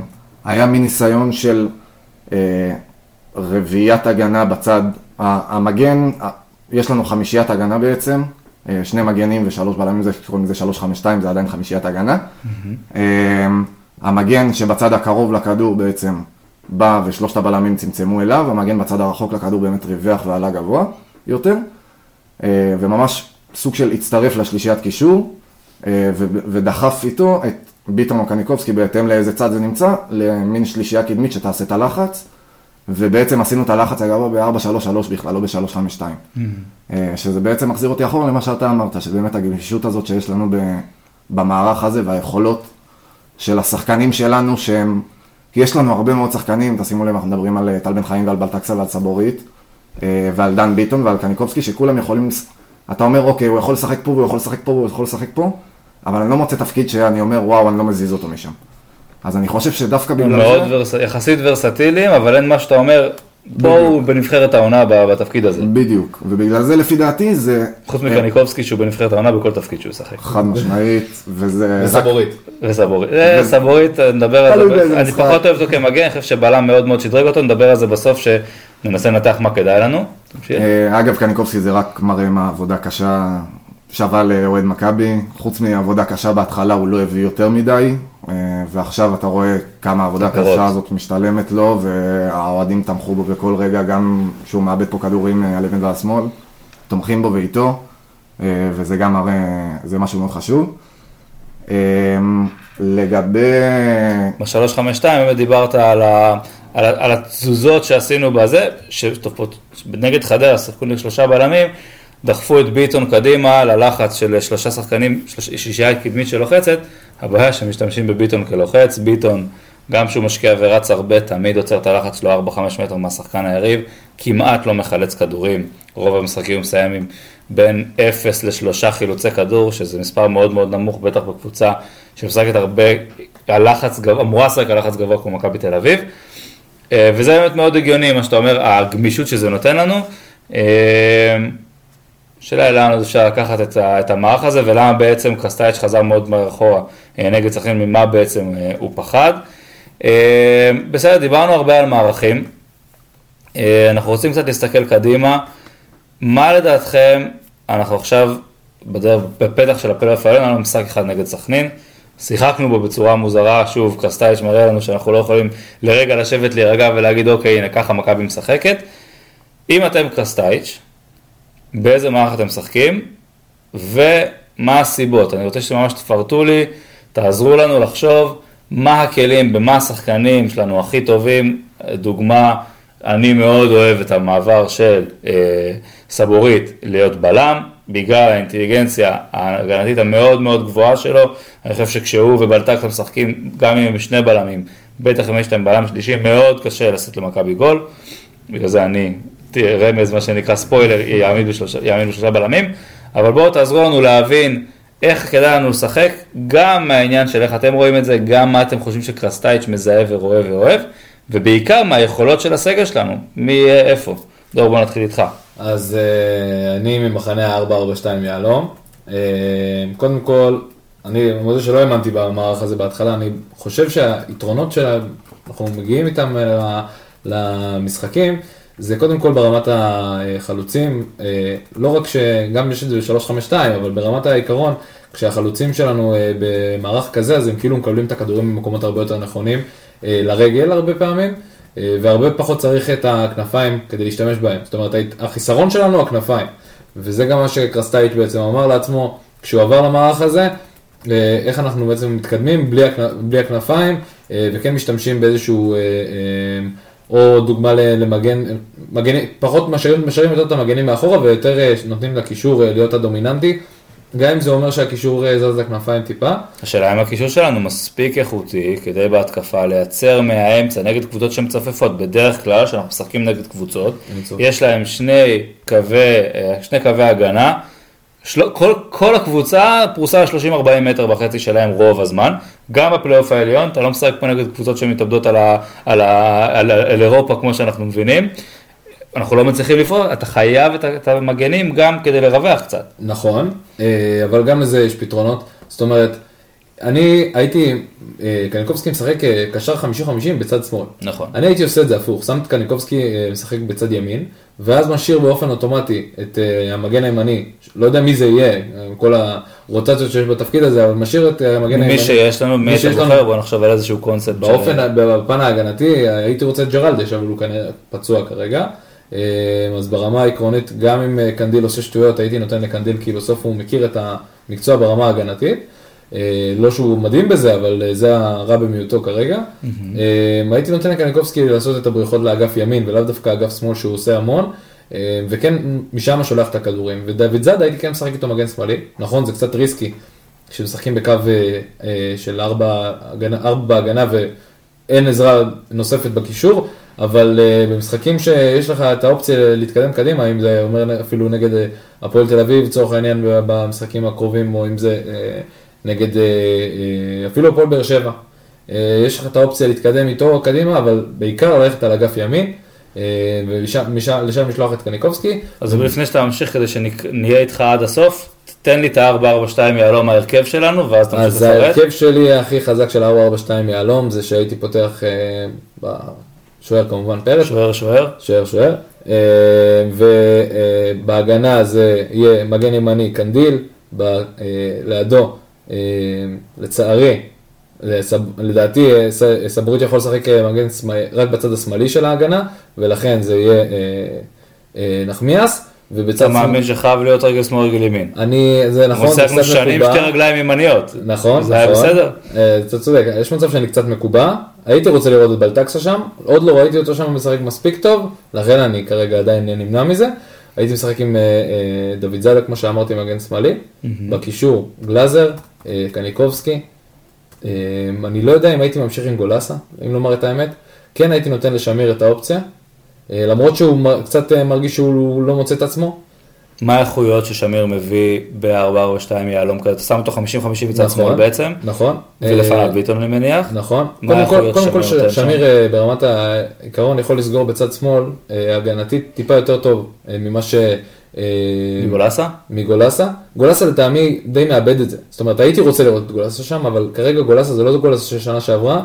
היה מין ניסיון של אה, רביעיית הגנה בצד, המגן, יש לנו חמישיית הגנה בעצם, אה, שני מגנים ושלוש בלמים, זה קוראים לזה שלוש חמש שתיים, זה עדיין חמישיית הגנה. המגן שבצד הקרוב לכדור בעצם בא ושלושת הבלמים צמצמו אליו, המגן בצד הרחוק לכדור באמת ריווח ועלה גבוה יותר, אה, וממש סוג של הצטרף לשלישיית קישור, אה, ודחף איתו את ביטון או קניקובסקי בהתאם לאיזה צד זה נמצא, למין שלישייה קדמית שתעשה את הלחץ, ובעצם עשינו את הלחץ הגבוה ב-4-3-3 בכלל, לא ב-3-5-2. אה, שזה בעצם מחזיר אותי אחורה למה שאתה אמרת, שבאמת הגמישות הזאת שיש לנו במערך הזה והיכולות של השחקנים שלנו שהם, יש לנו הרבה מאוד שחקנים, תשימו לב, אנחנו מדברים על אה, טל בן חיים ועל בלטקסה ועל סבורית, אה, ועל דן ביטון ועל קניקובסקי, שכולם יכולים, אתה אומר, אוקיי, הוא יכול לשחק פה והוא יכול לשחק פה והוא יכול לשחק פה, אבל אני לא מוצא תפקיד שאני אומר, וואו, אני לא מזיז אותו משם. אז אני חושב שדווקא הם בגלל מאוד זה... ורס... יחסית ורסטיליים, אבל אין מה שאתה אומר, פה הוא בנבחרת העונה בתפקיד הזה. בדיוק, ובגלל זה לפי דעתי זה... חוץ אה, מקניקובסקי שהוא בנבחרת העונה בכל תפקיד שהוא ישחק. חד משמעית, וזה... וסבורית. וסבורית. אה, סבורית, נדבר על זה. אני. פחות אוהב אותו כמגן, אני חושב שבלם מאוד מאוד שדרג אותו, נדבר על זה בסוף, שננסה לנתח מה כדאי לנו. אה, אגב, קניקובסקי זה רק מראה מה עבודה קשה שווה לאוהד מכבי. חוץ מעבודה קשה בהתחלה, הוא לא הביא יותר מדי, אה, ועכשיו אתה רואה כמה העבודה. הקשה הזאת משתלמת לו, והאוהדים תמכו בו בכל רגע, גם שהוא מאבד פה כדורים אה, על ימין ועל שמאל, תומכים בו ואיתו, אה, וזה גם מראה, זה משהו מאוד חשוב. לגבי... ב-352 באמת דיברת על, ה, על, ה- על התזוזות שעשינו בזה, שנגד חדרה שיחקו נגד שלושה בלמים, דחפו את ביטון קדימה ללחץ של שלושה שחקנים, שלוש- שישייה קדמית שלוחצת, הבעיה שמשתמשים בביטון כלוחץ, ביטון גם כשהוא משקיע ורץ הרבה, תמיד עוצר את הלחץ שלו 4-5 מטר מהשחקן היריב, כמעט לא מחלץ כדורים, רוב המשחקים הוא מסיים עם בין 0 ל-3 חילוצי כדור, שזה מספר מאוד מאוד נמוך, בטח בקבוצה שמשחקת הרבה, הלחץ גבוה, אמורה לשחק על לחץ גבוה כמו מכבי תל אביב. אה, וזה באמת מאוד הגיוני, מה שאתה אומר, הגמישות שזה נותן לנו. השאלה היא לאן אפשר לקחת את, את המערך הזה, ולמה בעצם קרסטייץ' חזר מאוד מהר אחורה אה, נגד סכנין, ממה בעצם אה, הוא פחד. אה, בסדר, דיברנו הרבה על מערכים. אנחנו רוצים קצת להסתכל קדימה. מה לדעתכם, אנחנו עכשיו בדרך, בפתח של הפלייאוף העליון, היה לנו משחק אחד נגד סכנין. שיחקנו בו בצורה מוזרה, שוב, קרסטאיץ' מראה לנו שאנחנו לא יכולים לרגע לשבת, להירגע ולהגיד, אוקיי, הנה ככה מכבי משחקת. אם אתם קרסטאיץ', באיזה מערך אתם משחקים, ומה הסיבות. אני רוצה שממש תפרטו לי, תעזרו לנו לחשוב מה הכלים, במה השחקנים שלנו הכי טובים. דוגמה, אני מאוד אוהב את המעבר של אה, סבורית להיות בלם, בגלל האינטליגנציה ההגנתית המאוד מאוד גבוהה שלו. אני חושב שכשהוא ובלטקה משחקים, גם אם הם שני בלמים, בטח אם יש להם בלם שלישי, מאוד קשה לעשות למכבי גול. בגלל זה אני, רמז, מה שנקרא ספוילר, יעמיד בשלושה, יעמיד בשלושה בלמים, אבל בואו תעזרו לנו להבין איך כדאי לנו לשחק, גם מהעניין של איך אתם רואים את זה, גם מה אתם חושבים שקרסטייץ' מזהה ורואה ואוהב, ובעיקר מהיכולות של הסגל שלנו, מי יהיה איפה. דור, בוא נתחיל איתך. אז אה, אני ממחנה ה-442 יהלום. אה, קודם כל, אני מודה שלא האמנתי במערך הזה בהתחלה, אני חושב שהיתרונות שאנחנו מגיעים איתם אה, למשחקים, זה קודם כל ברמת החלוצים, אה, לא רק שגם יש את זה ב-352, אבל ברמת העיקרון, כשהחלוצים שלנו אה, במערך כזה, אז הם כאילו מקבלים את הכדורים במקומות הרבה יותר נכונים, אה, לרגל הרבה פעמים, והרבה פחות צריך את הכנפיים כדי להשתמש בהם. זאת אומרת, החיסרון שלנו הוא הכנפיים, וזה גם מה שקרסטייץ' בעצם אמר לעצמו, כשהוא עבר למערך הזה, איך אנחנו בעצם מתקדמים בלי, הכנ... בלי הכנפיים, וכן משתמשים באיזשהו, או דוגמה למגן, מגן, פחות משאירים, משאירים יותר את המגנים מאחורה ויותר אה, נותנים לקישור אה, להיות הדומיננטי, גם אם זה אומר שהקישור אה, זז לכנפיים טיפה. השאלה אם הקישור שלנו מספיק איכותי כדי בהתקפה לייצר מהאמצע נגד קבוצות שמצופפות. בדרך כלל, כשאנחנו משחקים נגד קבוצות. יש להם שני קווי, שני קווי הגנה. של... כל, כל הקבוצה פרוסה על 30-40 מטר בחצי שלהם רוב הזמן, גם בפלייאוף העליון, אתה לא משחק פה נגד קבוצות שמתאבדות על, ה, על, ה, על, ה, על אירופה כמו שאנחנו מבינים, אנחנו לא מצליחים לפעול, אתה חייב את, את המגנים גם כדי לרווח קצת. נכון, אה, אבל גם לזה יש פתרונות. זאת אומרת, אני הייתי, אה, קניקובסקי משחק אה, קשר 50-50 בצד שמאל. נכון. אני הייתי עושה את זה הפוך, שם את קניקובסקי אה, משחק בצד ימין, ואז משאיר באופן אוטומטי את המגן הימני, לא יודע מי זה יהיה, כל הרוטציות שיש בתפקיד הזה, אבל משאיר את המגן הימני. מי שיש לנו, מי שיש לנו. בוחר, בוא נחשוב על איזשהו קונספט. באופן, בפן ההגנתי, הייתי רוצה את ג'רלדש, אבל הוא כנראה פצוע כרגע. אז ברמה העקרונית, גם אם קנדיל עושה שטויות, הייתי נותן לקנדיל, כי בסוף הוא מכיר את המקצוע ברמה ההגנתית. אה, לא שהוא מדהים בזה, אבל אה, זה הרע במיעוטו כרגע. אה, הייתי נותן לקניקובסקי לעשות את הבריחות לאגף ימין, ולאו דווקא אגף שמאל שהוא עושה המון. וכן, משם שולח את הכדורים. ודוד זאדה הייתי כן משחק איתו מגן שמאלי. נכון, זה קצת ריסקי, כשמשחקים בקו של ארבע ארבע בהגנה ואין עזרה נוספת בקישור, אבל במשחקים שיש לך את האופציה להתקדם קדימה, אם זה אומר אפילו נגד הפועל תל אביב, לצורך העניין במשחקים הקרובים, או אם זה נגד uh, uh, אפילו הפועל באר שבע. Uh, יש לך את האופציה להתקדם איתו קדימה, אבל בעיקר ללכת על אגף ימין, ולשם לשלוח את קניקובסקי. אז לפני שאתה ממשיך כדי שנהיה איתך עד הסוף, תן לי את ה-442 יהלום ההרכב שלנו, ואז תמשיך אז לפרט. ההרכב שלי הכי חזק של 442 יהלום זה שהייתי פותח בשוער כמובן פרץ, שוער שוער. שוער שוער, אה, ובהגנה זה יהיה מגן ימני קנדיל, אה, לידו, אה, לצערי, לסב- לדעתי אה, ס- סבורית יכול לשחק אה, מגן רק בצד השמאלי של ההגנה, ולכן זה יהיה אה, אה, נחמיאס, ובצד אתה מאמין שחייב להיות רגל שמאל רגל ימין. אני, זה נכון, זה קצת שנים מקובע. שתי רגליים ימניות. נכון, זה היה נכון. בסדר? אה, אתה צודק, יש מצב שאני קצת מקובע, הייתי רוצה לראות את בלטקסה שם, עוד לא ראיתי אותו שם משחק מספיק טוב, לכן אני כרגע עדיין נמנע מזה. הייתי משחק עם אה, אה, דוד זאדה, כמו שאמרתי, מגן שמאלי, בקישור גלאזר, אה, קניקובסקי. אני לא יודע אם הייתי ממשיך עם גולסה, אם לומר את האמת. כן הייתי נותן לשמיר את האופציה, למרות שהוא קצת מרגיש שהוא לא מוצא את עצמו. מה האיכויות ששמיר מביא ב-442 יהלום כזה? אתה שם אותו 50-50 מצד נכון. שמאל בעצם, נכון. ולפניו אה, ביטון אני מניח. נכון. קודם כל, קודם כל שמיר אה, ברמת העיקרון יכול לסגור בצד שמאל, אה, הגנתית טיפה יותר טוב ממה ש... מגולסה? מגולסה. גולסה לטעמי די מאבד את זה. זאת אומרת, הייתי רוצה לראות את גולסה שם, אבל כרגע גולסה זה לא גולסה של שנה שעברה,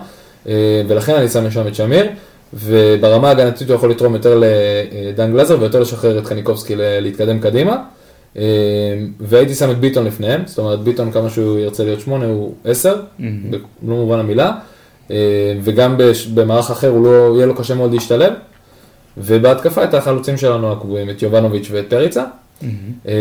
ולכן אני שם שם את שמיר, וברמה ההגנתית הוא יכול לתרום יותר לדן גלזר ויותר לשחרר את קניקובסקי ל- להתקדם קדימה. אה, והייתי שם את ביטון לפניהם, זאת אומרת ביטון כמה שהוא ירצה להיות שמונה הוא עשר, במלוא מובן המילה, אה, וגם במערך אחר הוא לא, יהיה לו קשה מאוד להשתלב, ובהתקפה את החלוצים שלנו הקבועים, את יובנוביץ' ואת פריצה, אה,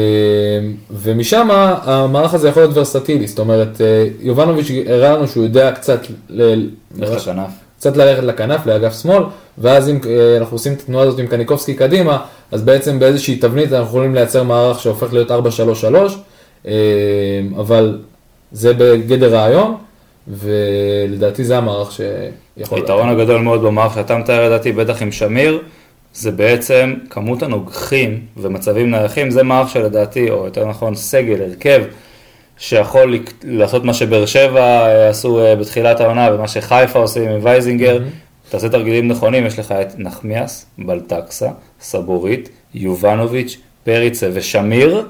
ומשם המערך הזה יכול להיות ורסטילי, זאת אומרת יובנוביץ' הראה לנו שהוא יודע קצת, ל- לך לכנף. קצת ללכת לכנף, לאגף שמאל, ואז אם אה, אנחנו עושים את התנועה הזאת עם קניקובסקי קדימה, אז בעצם באיזושהי תבנית אנחנו יכולים לייצר מערך שהופך להיות 4-3-3, אה, אבל זה בגדר רעיון, ולדעתי זה המערך שיכול... היתרון הגדול מאוד במערך שאתה מתאר לדעתי, בטח עם שמיר, זה בעצם כמות הנוגחים ומצבים נייחים, זה מערך שלדעתי, או יותר נכון סגל, הרכב, שיכול לעשות מה שבאר שבע אה, עשו אה, בתחילת העונה ומה שחיפה עושים עם וייזינגר, תעשה תרגילים נכונים, יש לך את נחמיאס, בלטקסה, סבורית, יובנוביץ', פריצה ושמיר,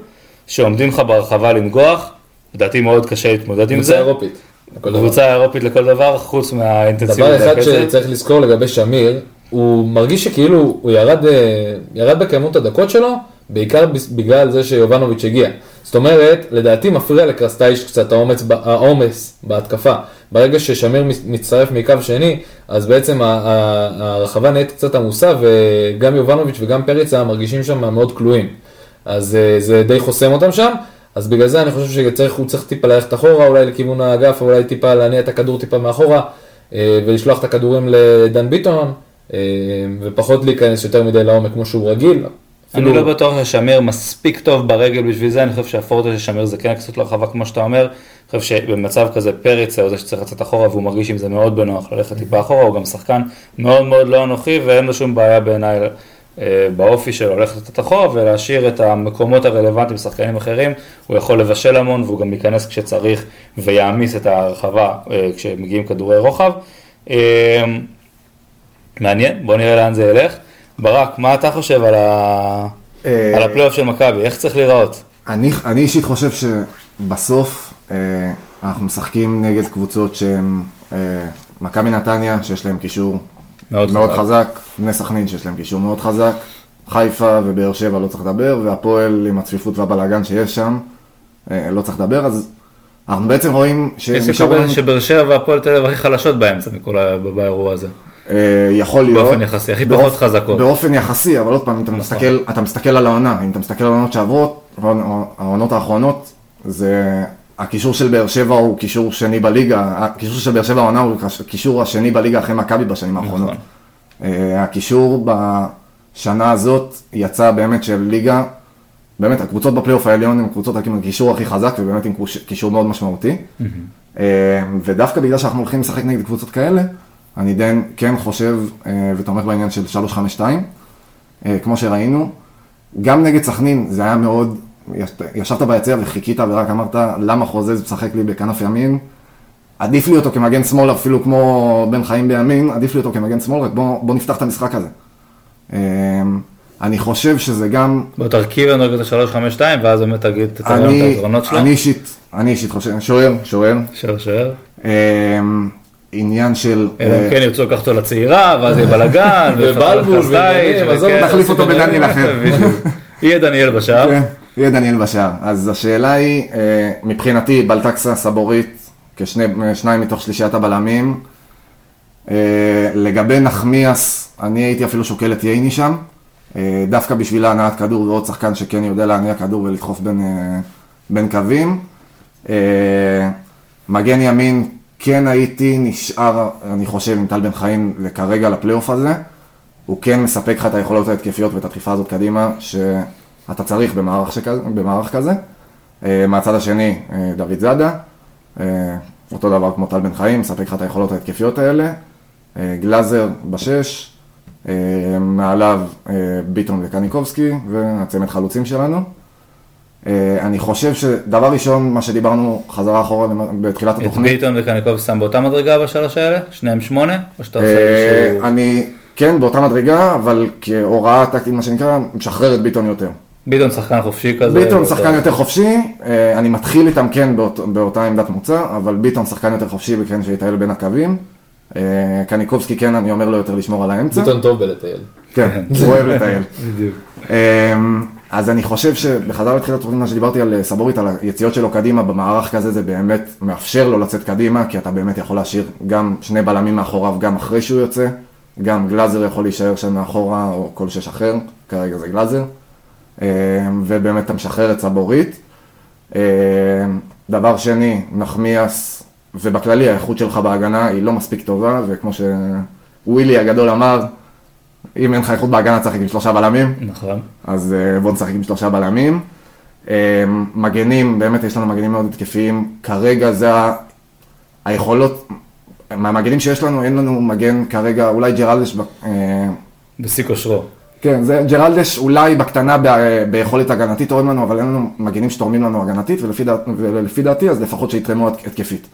שעומדים לך ברחבה לנגוח, לדעתי מאוד קשה להתמודד עם קבוצה זה. אירופית. לכל דבר. קבוצה אירופית לכל דבר, חוץ מהאינטנסיביות דבר אחד. שצריך לזכור לגבי שמיר, הוא מרגיש שכאילו הוא ירד, אה, ירד בכמות הדקות שלו, בעיקר בגלל זה שיובנוביץ' הגיע. זאת אומרת, לדעתי מפריע לקרסטייץ' קצת האומץ, העומס בהתקפה. ברגע ששמיר מצטרף מקו שני, אז בעצם הרחבה נהיית קצת עמוסה, וגם יובנוביץ' וגם פריצה מרגישים שם מאוד כלואים. אז אה, זה די חוסם אותם שם, אז בגלל זה אני חושב שהוא צריך טיפה ללכת אחורה, אולי לכיוון האגף, אולי טיפה להניע את הכדור טיפה מאחורה, אה, ולשלוח את הכדורים לדן ביטון, אה, ופחות להיכנס יותר מדי לעומק כמו שהוא רגיל. אני לא בטוח ששמיר מספיק טוב ברגל בשביל זה, אני חושב שהפורטה של שמיר זה כן קצת לרחבה כמו שאתה אומר, אני חושב שבמצב כזה פריץ הוא זה שצריך לצאת אחורה והוא מרגיש עם זה מאוד בנוח ללכת טיפה אחורה, הוא גם שחקן מאוד מאוד לא אנוכי ואין לו שום בעיה בעיניי אה, באופי שלו ללכת קצת אחורה ולהשאיר את המקומות הרלוונטיים לשחקנים אחרים, הוא יכול לבשל המון והוא גם ייכנס כשצריך ויעמיס את הרחבה אה, כשמגיעים כדורי רוחב. אה, מעניין, בוא נראה לאן זה ילך. ברק, מה אתה חושב על, ה... אה, על הפלייאוף של מכבי? איך צריך להיראות? אני, אני אישית חושב שבסוף אה, אנחנו משחקים נגד קבוצות שהן אה, מכבי נתניה, שיש להם קישור מאוד מאוד חזק. חזק, בני סכנין שיש להם קישור מאוד חזק, חיפה ובאר שבע לא צריך לדבר, והפועל עם הצפיפות והבלאגן שיש שם, אה, לא צריך לדבר, אז אנחנו בעצם רואים יש שבאר שבע והפועל תל אביב הכי חלשות באמצע מכל ה... באירוע הזה. אה, יכול להיות, באופן יחסי, הכי באופ- פחות חזקות. באופן יחסי, אבל עוד פעם, אם אתה נכון. מסתכל, אתה מסתכל על העונה, אם אתה מסתכל על העונות שעברות, העונות האחרונות, זה, הקישור של באר שבע הוא קישור שני בליגה, הקישור של באר שבע העונה הוא הקישור השני בליגה אחרי מכבי בשנים האחרונות. נכון. אה, הקישור בשנה הזאת יצא באמת של ליגה, באמת הקבוצות בפלייאוף העליון הן קבוצות עם הקישור הכי חזק ובאמת עם קישור מאוד משמעותי. אה, ודווקא בגלל שאנחנו הולכים לשחק נגד קבוצות כאלה, אני די כן חושב אה, ותומך בעניין של 352, אה, כמו שראינו. גם נגד סכנין זה היה מאוד, יש- ישבת ביציע וחיכית ורק אמרת למה חוזז משחק לי בכנף ימין. עדיף לי אותו כמגן שמאל אפילו כמו בן חיים בימין, עדיף לי אותו כמגן שמאל, רק בוא, בוא נפתח את המשחק הזה. אה, אני חושב שזה גם, בוא תרכיב לנו את ה-352 ואז באמת תגיד את אני, היתרונות שלו. אני אישית, אני אישית חושב, שוער, שוער, שוער שוער. אה, עניין של, אלא אה, אם כן ירצו לקחת אותו לצעירה ואז יהיה בלאגן. ובלבול עזוב, נחליף אותו בדניאל אחר. יהיה דניאל בשער. כן, יהיה דניאל בשער. אז השאלה היא, אה, מבחינתי, בלטקסה, סבורית, כשניים מתוך שלישיית הבלמים. אה, לגבי נחמיאס, אני הייתי אפילו שוקל את ייני שם, אה, דווקא בשביל ההנעת כדור ועוד שחקן שכן יודע להניע כדור ולדחוף בין, אה, בין קווים. אה, מגן ימין, כן הייתי נשאר, אני חושב, עם טל בן חיים כרגע לפלייאוף הזה. הוא כן מספק לך את היכולות ההתקפיות ואת הדחיפה הזאת קדימה, שאתה צריך במערך, שכזה, במערך כזה. אה, מהצד השני, אה, דוד זאדה, אה, אותו דבר כמו טל בן חיים, מספק לך את היכולות ההתקפיות האלה. גלאזר בשש, מעליו ביטון וקניקובסקי, והצמד חלוצים שלנו. אה, אני חושב שדבר ראשון, מה שדיברנו חזרה אחורה בתחילת את התוכנית, ביטון וקניקוב שם באותה מדרגה בשלוש האלה? שניהם שמונה? או שאתה עושה אה, איזשהו... אני, כן, באותה מדרגה, אבל כהוראה טקטית, מה שנקרא, משחרר את ביטון יותר. ביטון שחקן חופשי כזה. ביטון שחקן יותר חופשי, אה, אני מתחיל איתם כן באות, באותה עמדת מוצא, אבל ביטון שחקן יותר חופשי וכן שיטייל בין הקווים. קניקובסקי כן, אני אומר לו יותר לשמור על האמצע. ביטון טוב בלטייל. כן, הוא אוהב לטייל. בדיוק. אז אני חושב שבחזרה לתחילת התוכנית, מה שדיברתי על אה, סבורית, על היציאות שלו קדימה, במערך כזה זה באמת מאפשר לו לצאת קדימה, כי אתה באמת יכול להשאיר גם שני בלמים מאחוריו גם אחרי שהוא יוצא, גם גלאזר יכול להישאר שם מאחורה, או כל שש אחר, כרגע זה גלאזר, אמ, ובאמת אתה משחרר את סבורית. אמ, דבר שני, נחמיאס, ובכללי האיכות שלך בהגנה היא לא מספיק טובה, וכמו שווילי הגדול אמר, אם אין לך איכות בהגנה, צריך עם שלושה בלמים. נכון. אז אה, בואו נשחק עם שלושה בלמים. אה, מגנים, באמת יש לנו מגנים מאוד התקפיים. כרגע זה ה- היכולות, מהמגנים שיש לנו, אין לנו מגן כרגע, אולי ג'רלדש, אה, בשיא כושרו. כן, זה ג'רלדש אולי בקטנה ב- ביכולת הגנתית תורם לנו, אבל אין לנו מגנים שתורמים לנו הגנתית, ולפי, דעת, ולפי דעתי אז לפחות שיתרמו הת- התקפית.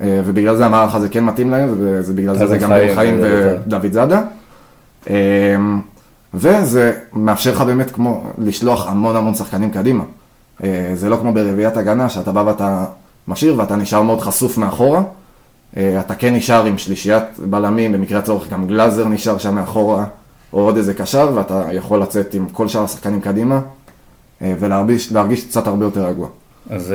ובגלל זה המערך הזה כן מתאים להם, ובגלל זה זה גם חיים ודוד זאדה. אה, וזה מאפשר לך באמת כמו לשלוח המון המון שחקנים קדימה. אה, זה לא כמו ברביעיית הגנה, שאתה בא ואתה משאיר ואתה נשאר מאוד חשוף מאחורה. אה, אתה כן נשאר עם שלישיית בלמים, במקרה הצורך גם גלאזר נשאר שם מאחורה, או עוד איזה קשר, ואתה יכול לצאת עם כל שאר השחקנים קדימה, אה, ולהרגיש להרגיש קצת הרבה יותר רגוע. אז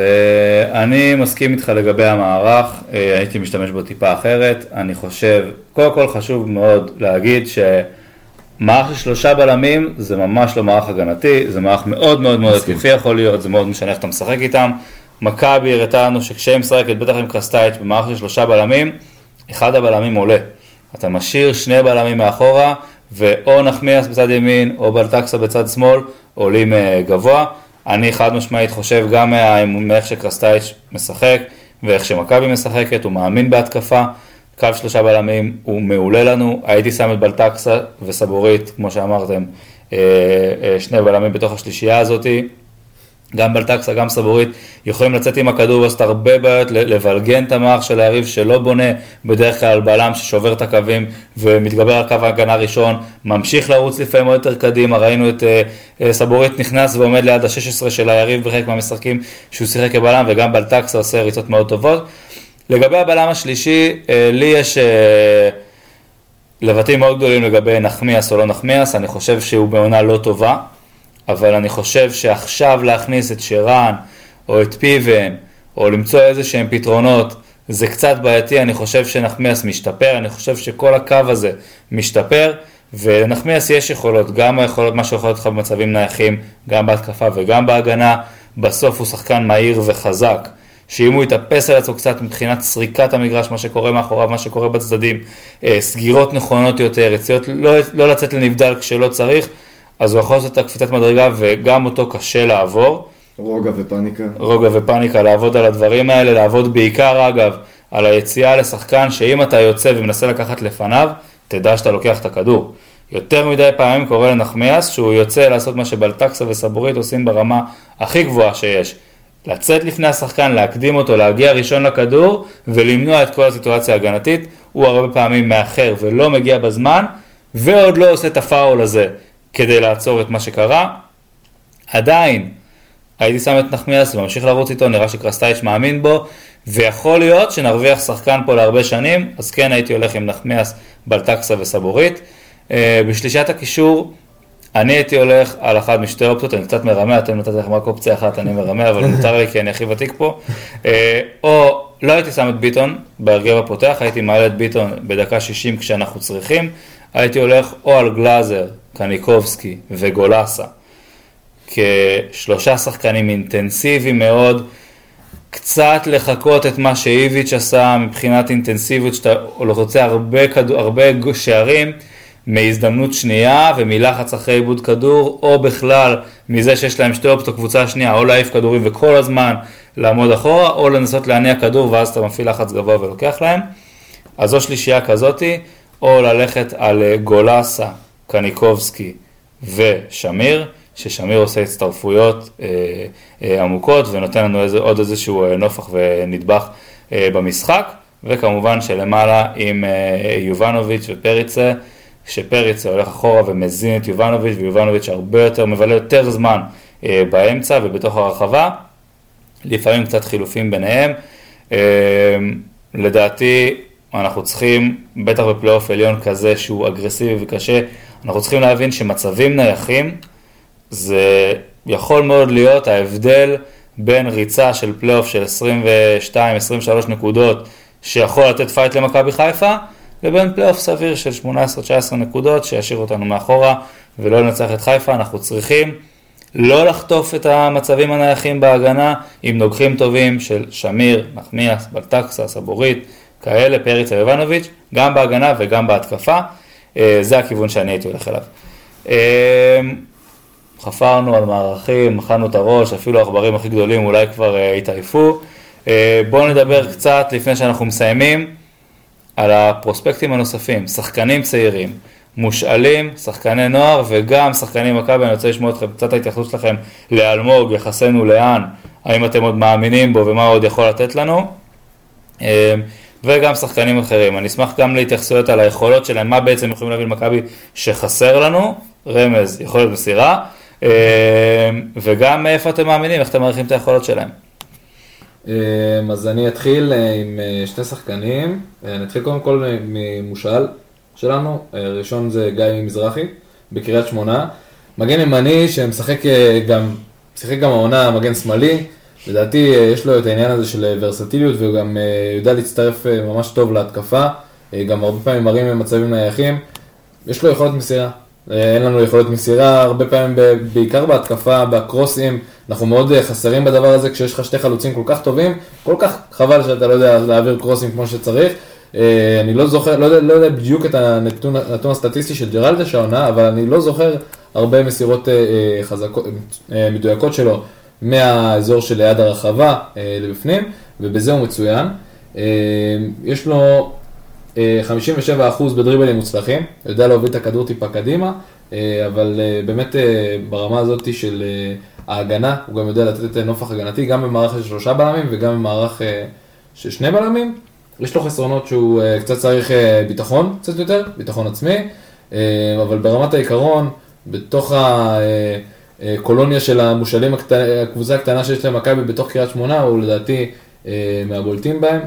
אני מסכים איתך לגבי המערך, הייתי משתמש בו טיפה אחרת. אני חושב, קודם כל חשוב מאוד להגיד שמערך של שלושה בלמים זה ממש לא מערך הגנתי, זה מערך מאוד מאוד מאוד. התקפי יכול להיות, זה מאוד משנה איך אתה משחק איתם. מכבי הראתה לנו שכשהיא משחקת, בטח עם קרסטייץ' במערך של שלושה בלמים, אחד הבלמים עולה. אתה משאיר שני בלמים מאחורה, ואו נחמיאס בצד ימין, או בלטקסה בצד שמאל, עולים אה, גבוה. אני חד משמעית חושב גם מאיך שקרסטייץ' משחק, ואיך שמכבי משחקת, הוא מאמין בהתקפה. קו שלושה בלמים הוא מעולה לנו, הייתי שם את בלטקסה וסבורית, כמו שאמרתם, אה, אה, שני בלמים בתוך השלישייה הזאתי. גם בלטקסה, גם סבורית, יכולים לצאת עם הכדור ולעשות הרבה בעיות, לבלגן את המערך של היריב שלא בונה בדרך כלל בלם ששובר את הקווים ומתגבר על קו ההגנה הראשון, ממשיך לרוץ לפעמים עוד יותר קדימה, ראינו את אה, אה, סבורית נכנס ועומד ליד ה-16 של היריב בחלק מהמשחקים שהוא שיחק כבלם וגם בלטקסה עושה ריצות מאוד טובות. לגבי הבלם השלישי, אה, לי יש אה, לבטים מאוד גדולים לגבי נחמיאס או לא נחמיאס, אני חושב שהוא בעונה לא טובה. אבל אני חושב שעכשיו להכניס את שרן או את פיבן או למצוא איזה שהם פתרונות זה קצת בעייתי, אני חושב שנחמיאס משתפר, אני חושב שכל הקו הזה משתפר ולנחמיאס יש יכולות, גם היכולות, מה שיכול להיות לך במצבים נייחים, גם בהתקפה וגם בהגנה, בסוף הוא שחקן מהיר וחזק, שאם הוא יתאפס על עצמו קצת מבחינת סריקת המגרש, מה שקורה מאחוריו, מה שקורה בצדדים, אה, סגירות נכונות יותר, יציאות, לא, לא לצאת לנבדל כשלא צריך, אז הוא יכול לעשות את הקפיצת מדרגה וגם אותו קשה לעבור. רוגע ופאניקה. רוגע ופאניקה, לעבוד על הדברים האלה, לעבוד בעיקר אגב על היציאה לשחקן שאם אתה יוצא ומנסה לקחת לפניו, תדע שאתה לוקח את הכדור. יותר מדי פעמים קורה לנחמיאס שהוא יוצא לעשות מה שבלטקסה וסבורית עושים ברמה הכי גבוהה שיש. לצאת לפני השחקן, להקדים אותו, להגיע ראשון לכדור ולמנוע את כל הסיטואציה ההגנתית. הוא הרבה פעמים מאחר ולא מגיע בזמן ועוד לא עושה את הפאול הזה כדי לעצור את מה שקרה. עדיין, הייתי שם את נחמיאס וממשיך לרוץ איתו, נראה שקרסטייץ' מאמין בו, ויכול להיות שנרוויח שחקן פה להרבה שנים, אז כן הייתי הולך עם נחמיאס, בלטקסה וסבורית. אה, בשלישת הקישור, אני הייתי הולך על אחת משתי אופציות, אני קצת מרמה, אתם נתתם לכם רק אופציה אחת, אני מרמה, אבל מותר לי כי אני הכי ותיק פה. אה, או לא הייתי שם את ביטון בהרכב הפותח, הייתי מעלה את ביטון בדקה 60 כשאנחנו צריכים, הייתי הולך או על גלאזר, קניקובסקי וגולסה. כשלושה שחקנים אינטנסיביים מאוד, קצת לחקות את מה שאיביץ' עשה מבחינת אינטנסיביות, שאתה רוצה הרבה, כדור, הרבה שערים מהזדמנות שנייה ומלחץ אחרי עיבוד כדור, או בכלל מזה שיש להם שתי אופציות קבוצה שנייה, או להעיף כדורים וכל הזמן לעמוד אחורה, או לנסות להניע כדור ואז אתה מפעיל לחץ גבוה ולוקח להם. אז זו שלישייה כזאתי, או ללכת על אה, גולסה, קניקובסקי ושמיר, ששמיר עושה הצטרפויות אה, אה, עמוקות ונותן לנו איזה, עוד איזשהו אה, נופח ונדבך אה, במשחק, וכמובן שלמעלה עם אה, יובנוביץ' ופריצה, שפריצה הולך אחורה ומזין את יובנוביץ', ויובנוביץ' הרבה יותר, מבלה יותר זמן אה, באמצע ובתוך הרחבה, לפעמים קצת חילופים ביניהם. אה, לדעתי אנחנו צריכים, בטח בפלייאוף עליון כזה שהוא אגרסיבי וקשה, אנחנו צריכים להבין שמצבים נייחים זה יכול מאוד להיות ההבדל בין ריצה של פלייאוף של 22-23 נקודות שיכול לתת fight למכבי חיפה, לבין פלייאוף סביר של 18-19 נקודות שישאיר אותנו מאחורה ולא לנצח את חיפה, אנחנו צריכים לא לחטוף את המצבים הנייחים בהגנה עם נוגחים טובים של שמיר, נחמיאס, בלטקסה, סבורית, כאלה, פריצה ויובנוביץ', גם בהגנה וגם בהתקפה, אה, זה הכיוון שאני הייתי הולך אליו. אה, חפרנו על מערכים, אכלנו את הראש, אפילו העכברים הכי גדולים אולי כבר uh, התעייפו. בואו נדבר קצת, לפני שאנחנו מסיימים, על הפרוספקטים הנוספים, שחקנים צעירים, מושאלים, שחקני נוער וגם שחקנים מכבי, אני רוצה לשמוע אתכם קצת ההתייחסות שלכם לאלמוג, יחסנו לאן, האם אתם עוד מאמינים בו ומה עוד יכול לתת לנו. Uh, וגם שחקנים אחרים. אני אשמח גם להתייחסויות על היכולות שלהם, מה בעצם יכולים להביא למכבי שחסר לנו, רמז, יכולת מסירה, אה, וגם איפה אתם מאמינים, איך אתם מעריכים את היכולות שלהם. אז אני אתחיל אה, עם אה, שני שחקנים. אה, אני אתחיל קודם כל ממושאל שלנו. ראשון זה גיא מזרחי, בקריית שמונה. מגן ימני שמשחק גם, שיחק גם העונה מגן שמאלי. לדעתי יש לו את העניין הזה של ורסטיליות והוא גם יודע להצטרף ממש טוב להתקפה. גם הרבה פעמים מראים מצבים נייחים. יש לו יכולת מסירה. אין לנו יכולת מסירה, הרבה פעמים, בעיקר בהתקפה, בקרוסים, אנחנו מאוד אה, חסרים בדבר הזה כשיש לך שתי חלוצים כל כך טובים, כל כך חבל שאתה לא יודע להעביר קרוסים כמו שצריך. אה, אני לא זוכר, לא יודע, לא יודע בדיוק את הנתון, הנתון הסטטיסטי של ג'רלדש העונה, אבל אני לא זוכר הרבה מסירות אה, חזקות, מדויקות שלו מהאזור שליד הרחבה לבפנים, ובזה הוא מצוין. יש לו אה, 57% בדריבלים מוצלחים, יודע להוביל את הכדור טיפה קדימה, אבל אה, באמת אה, ברמה הזאת של אה, ההגנה, הוא גם יודע לתת נופח הגנתי, גם במערך של שלושה בלמים וגם במערך אה, של שני בלמים. יש לו חסרונות שהוא אה, קצת צריך אה, ביטחון, קצת יותר, ביטחון עצמי, אה, אבל ברמת העיקרון, בתוך הקולוניה של המושאלים, הקבוצה הקטנה שיש למכבי בתוך קריית שמונה, הוא לדעתי אה, מהבולטים בהם.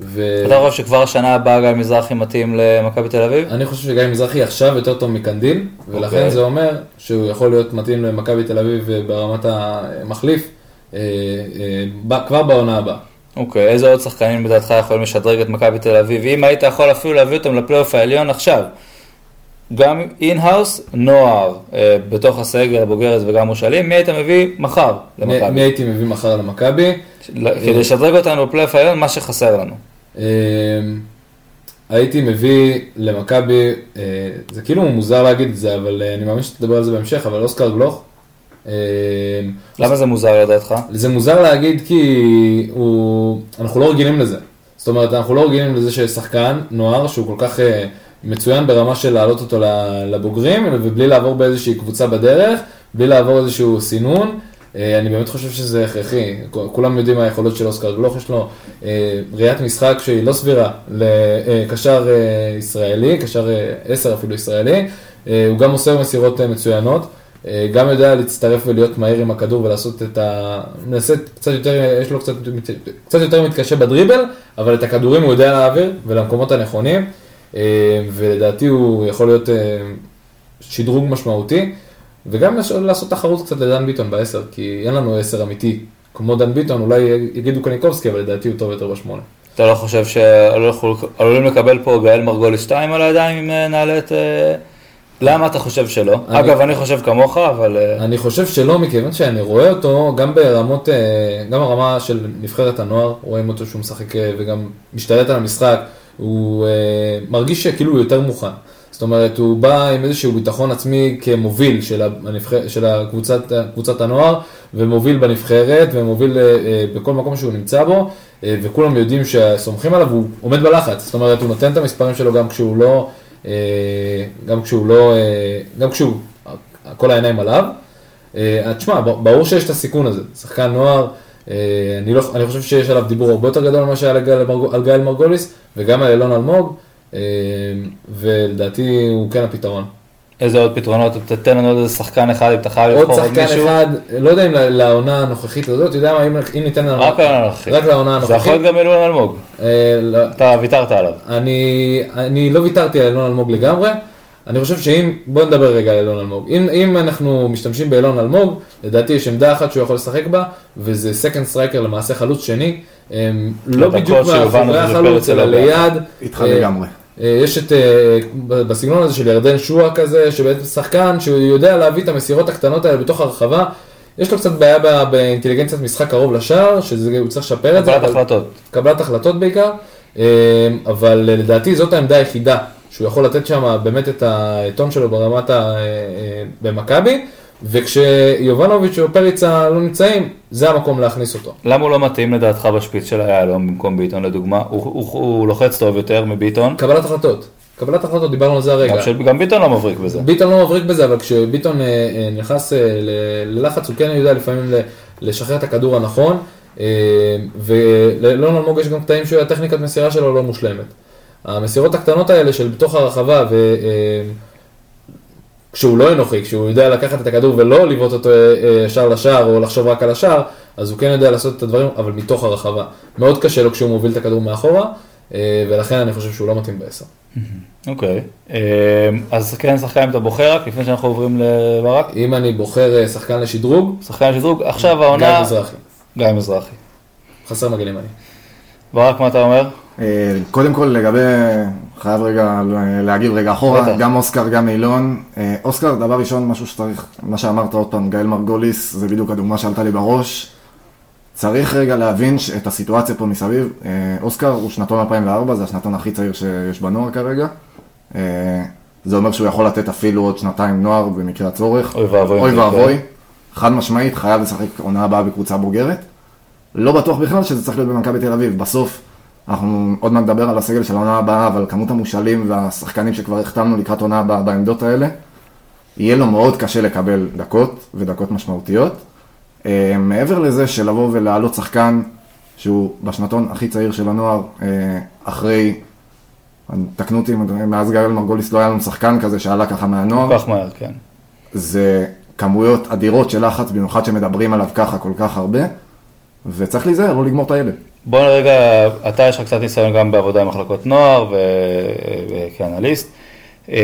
ו... אתה חושב שכבר השנה הבאה גיא מזרחי מתאים למכבי תל אביב? אני חושב שגיא מזרחי עכשיו יותר טוב מקנדיל, ולכן אוקיי. זה אומר שהוא יכול להיות מתאים למכבי תל אביב אה, ברמת המחליף אה, אה, כבר בעונה הבאה. אוקיי, איזה עוד שחקנים לדעתך יכולים לשדרג את מכבי תל אביב? אם היית יכול אפילו להביא אותם לפלייאוף העליון עכשיו, גם in-house, נוער אה, בתוך הסגל הבוגרת וגם מושאלים, מי היית מביא מחר מי- מי למכבי? הייתי מביא מחר למכבי? כדי לשדרג אותנו בפלייאוף העליון, מה שחסר לנו. אה, הייתי מביא למכבי, אה, זה כאילו מוזר להגיד את זה, אבל אני מאמין שתדבר על זה בהמשך, אבל אוסקר גלוך. למה זה מוזר לדעתך? זה מוזר להגיד כי הוא... אנחנו לא רגילים לזה. זאת אומרת, אנחנו לא רגילים לזה ששחקן נוער שהוא כל כך מצוין ברמה של להעלות אותו לבוגרים, ובלי לעבור באיזושהי קבוצה בדרך, בלי לעבור איזשהו סינון. אה, אני באמת חושב שזה הכרחי. כולם יודעים מה היכולות של אוסקר גלוך, יש לו אה, ראיית משחק שהיא לא סבירה לקשר אה, ישראלי, קשר עשר אפילו ישראלי. הוא גם מוסר מסירות מצוינות. גם יודע להצטרף ולהיות מהיר עם הכדור ולעשות את ה... מנסה קצת יותר, יש לו קצת, קצת יותר מתקשה בדריבל, אבל את הכדורים הוא יודע להעביר ולמקומות הנכונים, ולדעתי הוא יכול להיות אה, שדרוג משמעותי, וגם לעשות תחרות קצת לדן ביטון בעשר, כי אין לנו עשר אמיתי. כמו דן ביטון, אולי יגידו קניקובסקי, אבל לדעתי הוא טוב יותר בשמונה. אתה לא חושב שעלולים לקבל פה גאל מרגולי 2 על הידיים אם אה, נעלה את... אה, למה אתה חושב שלא? אני- אגב, אני חושב כמוך, אבל... אה, אני חושב שלא, מכיוון שאני רואה אותו גם ברמות, אה, גם הרמה של נבחרת הנוער, רואים אותו שהוא משחק אה, וגם משתלט על המשחק, הוא אה, מרגיש שכאילו הוא יותר מוכן. זאת אומרת, הוא בא עם איזשהו ביטחון עצמי כמוביל של, הנבחר, של הקבוצת, קבוצת הנוער, ומוביל בנבחרת, ומוביל אה, בכל מקום שהוא נמצא בו, אה, וכולם יודעים שסומכים עליו, הוא עומד בלחץ. זאת אומרת, הוא נותן את המספרים שלו גם כשהוא לא, אה, גם כשהוא לא, אה, גם כשהוא, כל העיניים עליו. אה, תשמע, ברור שיש את הסיכון הזה, שחקן נוער, אני, לא, אני חושב שיש עליו דיבור הרבה יותר גדול ממה שהיה על גאל מרגוליס, וגם על אילון אלמוג, אה, ולדעתי הוא כן הפתרון. איזה עוד פתרונות? תתן לנו עוד איזה שחקן אחד אם אתה חייב עוד לבחור עוד שחקן מישהו. אחד, לא יודע אם לעונה הנוכחית הזאת, אתה יודע מה, אם, אם ניתן לנו... רק העונה הנוכחית. רק לעונה זה יכול הנוכחית. להיות גם אלון אלמוג. אה, לא, אתה ויתרת עליו. אני, אני לא ויתרתי על אילון אלמוג לגמרי, אני חושב שאם, בוא נדבר רגע על אילון אלמוג. אם, אם אנחנו משתמשים באילון אלמוג, לדעתי יש עמדה אחת שהוא יכול לשחק בה, וזה second striker למעשה חלוץ שני, הם לא בדיוק מאחורי per se החלוץ, אלא ליד. איתך אה, לגמרי. אה, יש את, אה, בסגנון הזה של ירדן שועה כזה, שבעצם שחקן שהוא יודע להביא את המסירות הקטנות האלה בתוך הרחבה. יש לו קצת בעיה באינטליגנציית משחק קרוב לשער, שהוא צריך לשפר את זה. קבלת החלטות. קבלת החלטות בעיקר, אה, אבל לדעתי זאת העמדה היחידה שהוא יכול לתת שם באמת את הטון שלו ברמת ה... אה, אה, במכבי, וכשיובנוביץ' או פריצה לא נמצאים, זה המקום להכניס אותו. למה הוא לא מתאים לדעתך בשפיץ של היהלום במקום ביטון לדוגמה? הוא- הוא הוא לוחץ טוב יותר מביטון. קבלת החלטות. קבלת החלטות, דיברנו על זה הרגע. גם של- גם ביטון לא מבריק בזה. ביטון לא מבריק בזה, אבל כשביטון אה, אה, נכנס אה, ללחץ, הוא כן יודע לפעמים ל- לשחרר את הכדור הנכון, אה, ולאלון אלמוג יש גם קטעים שהטכניקת מסירה שלו לא מושלמת. המסירות הקטנות האלה של בתוך הרחבה, וכשהוא לא אנוכי, כשהוא יודע לקחת את הכדור ולא לבעוט אותו אה, אה, ישר לשער, או לחשוב רק על השער, אז הוא כן יודע לעשות את הדברים, אבל מתוך הרחבה. מאוד קשה לו כשהוא מוביל את הכדור מאחורה, אה, ולכן אני חושב שהוא לא מתאים בעשר. אוקיי. אה, אז כן, שחקן אתה בוחר רק, לפני שאנחנו עוברים לברק. אם אני בוחר אה, שחקן לשדרוג, שחקן שדרוג, עכשיו גיא העונה... מזרחי. גיא מזרחי. חסר מגן ימני. ברק, מה אתה אומר? אה, קודם כל לגבי, חייב רגע להגיב רגע אחורה, בטח. גם אוסקר, גם אילון. אה, אוסקר, דבר ראשון, משהו שצריך, מה שאמרת עוד פעם, גאל מרגוליס, זה בדיוק הדוגמה שעלתה לי בראש. צריך רגע להבין את הסיטואציה פה מסביב. אה, אוסקר הוא שנתון 2004, זה השנתון הכי צעיר שיש בנוער כרגע. זה אומר שהוא יכול לתת אפילו עוד שנתיים נוער במקרה הצורך. אוי ואבוי אוי. ואבוי. חד משמעית, חייב לשחק עונה הבאה בקבוצה בוגרת. לא בטוח בכלל שזה צריך להיות במכבי תל אביב. בסוף, אנחנו עוד מעט נדבר על הסגל של העונה הבאה, אבל כמות המושאלים והשחקנים שכבר החתמנו לקראת עונה הבאה בעמדות האלה, יהיה לו מאוד קשה לקבל דקות, ודקות משמעותיות. אה, מעבר לזה שלבוא ולהעלות שחקן שהוא בשנתון הכי צעיר של הנוער, אה, אחרי, תקנו אותי, מאז גאל מרגוליס לא היה לנו שחקן כזה שעלה ככה מהנוער. כל כך מהר, כן. זה כמויות אדירות של לחץ, במיוחד שמדברים עליו ככה כל כך הרבה, וצריך להיזהר, לא לגמור את הילד. בוא רגע, אתה יש לך קצת ניסיון גם בעבודה עם מחלקות נוער וכאנליסט. אמ,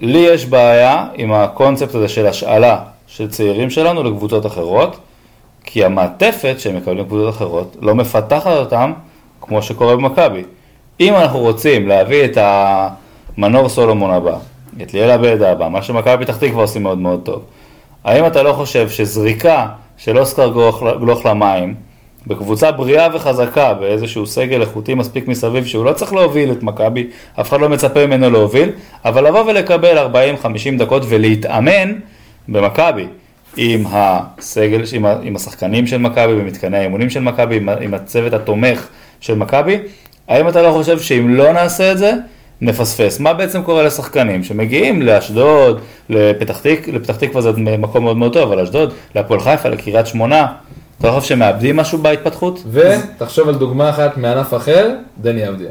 לי יש בעיה עם הקונספט הזה של השאלה של צעירים שלנו לקבוצות אחרות, כי המעטפת שהם מקבלים בקבוצות אחרות לא מפתחת אותם כמו שקורה במכבי. אם אנחנו רוצים להביא את המנור סולומון הבא, את ליאל עבד הבא, מה שמכבי פתח תקווה עושים מאוד מאוד טוב, האם אתה לא חושב שזריקה של אוסקר גלוך, למים, בקבוצה בריאה וחזקה, באיזשהו סגל איכותי מספיק מסביב, שהוא לא צריך להוביל את מכבי, אף אחד לא מצפה ממנו להוביל, אבל לבוא ולקבל 40-50 דקות ולהתאמן במכבי, עם הסגל, עם, ה- עם השחקנים של מכבי, במתקני האימונים של מכבי, עם, עם הצוות התומך של מכבי, האם אתה לא חושב שאם לא נעשה את זה, נפספס? מה בעצם קורה לשחקנים שמגיעים לאשדוד, לפתח, תק, לפתח תקווה זה מקום מאוד מאוד טוב, אבל אשדוד, להפועל חיפה, לקריית שמונה, אתה חושב שמאבדים משהו בהתפתחות? ותחשוב על דוגמה אחת מענף אחר, דני אבדיה.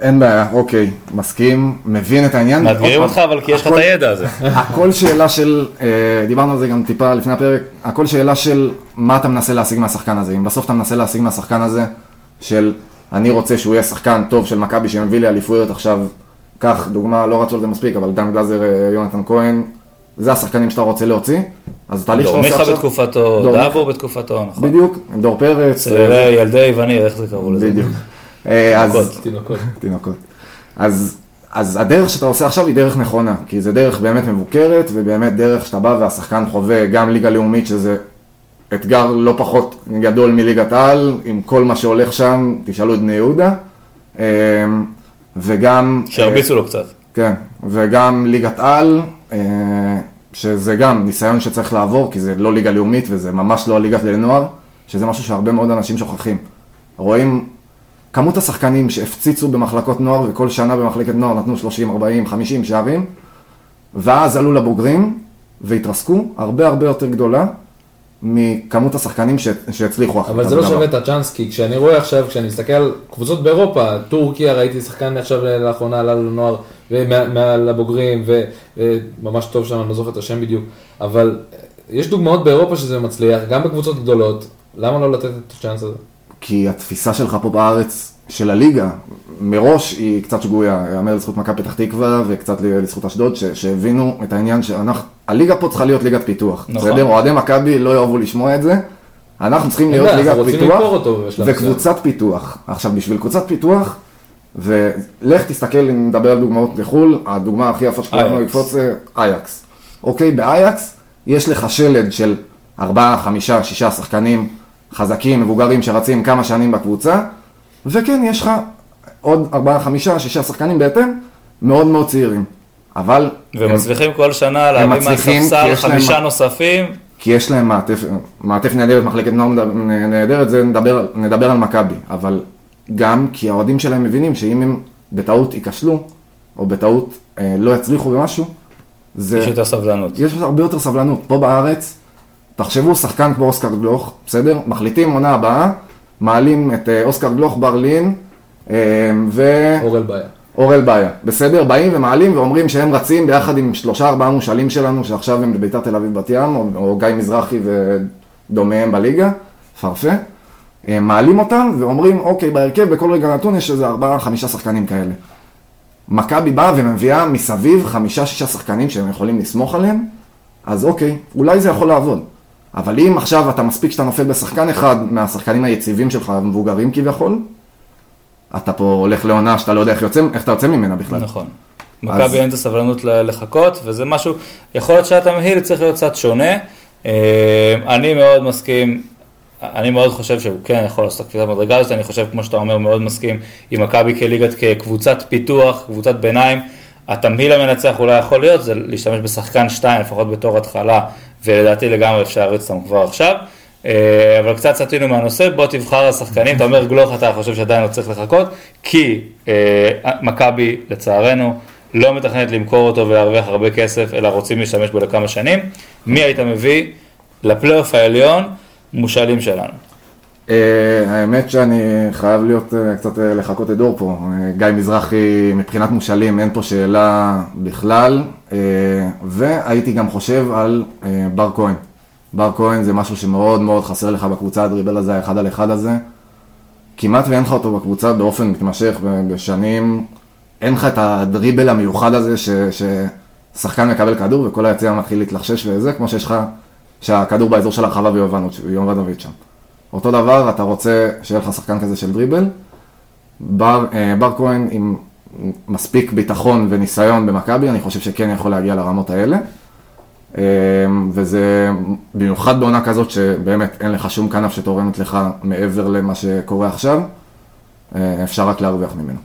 אין בעיה, אוקיי, מסכים, מבין את העניין. מאתגרים אותך, אבל כי יש לך את הידע הזה. הכל שאלה של, אה, דיברנו על זה גם טיפה לפני הפרק, הכל שאלה של מה אתה מנסה להשיג מהשחקן הזה. אם בסוף אתה מנסה להשיג מהשחקן הזה, של אני רוצה שהוא יהיה שחקן טוב של מכבי שמביא לי אליפויות עכשיו, קח דוגמה, לא רצו על זה מספיק, אבל דן גלזר, אה, יונתן כהן, זה השחקנים שאתה רוצה להוציא, אז התהליך שאתה דור עושה מיכה עכשיו, בתקופתו, דור דאבור בתקופתו, נכון. בדיוק, דור פרץ, צעירי ילדי וניר, איך זה קראו לזה? בדיוק. אה, אז- תינוקות. תינוקות. תינוקות. אז, אז הדרך שאתה עושה עכשיו היא דרך נכונה, כי זה דרך באמת מבוקרת, ובאמת דרך שאתה בא והשחקן חווה גם ליגה לאומית, שזה אתגר לא פחות גדול מליגת העל, עם כל מה שהולך שם, תשאלו את בני יהודה. אה, וגם... שהרביצו לו קצת. כן, וגם ליגת על, אה, שזה גם ניסיון שצריך לעבור, כי זה לא ליגה לאומית וזה ממש לא הליגה לנוער, שזה משהו שהרבה מאוד אנשים שוכחים. רואים כמות השחקנים שהפציצו במחלקות נוער וכל שנה במחלקת נוער נתנו 30, 40, 50 שערים, ואז עלו לבוגרים והתרסקו, הרבה הרבה יותר גדולה מכמות השחקנים ש... שהצליחו אחרי אבל זה לא שווה את הצ'אנס, כי כשאני רואה עכשיו, כשאני מסתכל על קבוצות באירופה, טורקיה, ראיתי שחקן עכשיו לאחרונה עלה לנוער, ומעל הבוגרים, וממש טוב שם, אני לא זוכר את השם בדיוק, אבל יש דוגמאות באירופה שזה מצליח, גם בקבוצות גדולות, למה לא לתת את הצ'אנס הזה? כי התפיסה שלך פה בארץ, של הליגה, מראש היא קצת שגויה, יאמר לזכות מכבי פתח תקווה וקצת לזכות אשדוד, ש- שהבינו את העניין שאנחנו, הליגה פה צריכה להיות ליגת פיתוח. נכון. אוהדי מכבי לא יאהבו לשמוע את זה. אנחנו צריכים להיות ליגת פיתוח. וקבוצת פיתוח. עכשיו, בשביל קבוצת פיתוח, ולך תסתכל, אם נדבר על דוגמאות לחו"ל, הדוגמה הכי יפה שכולנו אייקס. לקפוץ אייקס. אוקיי, באייקס יש לך שלד של ארבעה, חמישה, שישה שחקנים חזקים, מבוגרים שרצים כמה שנים בקבוצה, וכן, יש לך עוד ארבעה, חמישה, שישה שחקנים בהתאם, מאוד מאוד צעירים. אבל... הם- ומצליחים כל שנה להביא מהספסל יש להם חמישה מה- נוספים. כי יש להם מעטף, מעטף נהדרת, מחלקת נוער נהדרת, זה נדבר, נדבר על מכבי, אבל גם כי האוהדים שלהם מבינים שאם הם בטעות ייכשלו, או בטעות אה, לא יצליחו במשהו, זה, יש יותר סבלנות. יש הרבה יותר סבלנות. פה בארץ, תחשבו, שחקן כמו אוסקר גלוך, בסדר? מחליטים עונה הבאה, מעלים את אה, אוסקר גלוך, ברלין, אה, ו... אורל בעיה. אורל באיה, בסדר? באים ומעלים ואומרים שהם רצים ביחד עם שלושה ארבעה מושאלים שלנו שעכשיו הם בביתר תל אביב בת ים, או, או גיא מזרחי דומיהם בליגה, פרפה, אה, מעלים אותם ואומרים, אוקיי, בהרכב בכל רגע נתון יש איזה ארבעה, חמישה שחקנים כאלה. מכבי באה ומביאה מסביב חמישה, שישה שחקנים שהם יכולים לסמוך עליהם, אז אוקיי, אולי זה יכול לעבוד. אבל אם עכשיו אתה מספיק שאתה נופל בשחקן אחד מהשחקנים היציבים שלך, המבוגרים כביכול, אתה פה הולך לעונה שאתה לא יודע איך, יוצא, איך אתה יוצא ממנה בכלל. נכון. מכבי אין את הסבלנות לחכות, וזה משהו, יכול להיות שהתמהיל צריך להיות קצת שונה. אה, אני מאוד מסכים, אני מאוד חושב שהוא כן יכול לעשות קפיצת מדרגה הזאת, אני חושב, כמו שאתה אומר, מאוד מסכים עם מכבי כליגת, כקבוצת פיתוח, קבוצת ביניים. התמהיל המנצח אולי יכול להיות, זה להשתמש בשחקן שתיים, לפחות בתור התחלה, ולדעתי לגמרי אפשר להריץ אותם כבר עכשיו. אה, אבל קצת סטינו מהנושא, בוא תבחר השחקנים, אתה אומר גלוך אתה חושב שעדיין לא צריך לחכות, כי אה, מכבי לצערנו לא מתכננת למכור אותו ולהרוויח הרבה כסף, אלא רוצים להשתמש בו לכמה שנים. מי היית מביא לפלייאוף העליון, מושאלים שלנו. אה, האמת שאני חייב להיות קצת לחכות את דור פה. גיא מזרחי, מבחינת מושאלים אין פה שאלה בכלל, והייתי גם חושב על בר כהן. בר כהן זה משהו שמאוד מאוד חסר לך בקבוצה, הדריבל הזה, האחד על אחד הזה. כמעט ואין לך אותו בקבוצה באופן מתמשך בשנים. אין לך את הדריבל המיוחד הזה ש, ששחקן מקבל כדור וכל היציע מתחיל להתלחשש וזה, כמו שיש לך, שהכדור באזור של הרחבה ויובנוביץ' שם. אותו דבר, אתה רוצה שיהיה לך שחקן כזה של דריבל. בר, אה, בר כהן עם מספיק ביטחון וניסיון במכבי, אני חושב שכן יכול להגיע לרמות האלה. אה, וזה במיוחד בעונה כזאת שבאמת אין לך שום כנף שתורמת לך מעבר למה שקורה עכשיו, אה, אפשר רק להרוויח ממנו.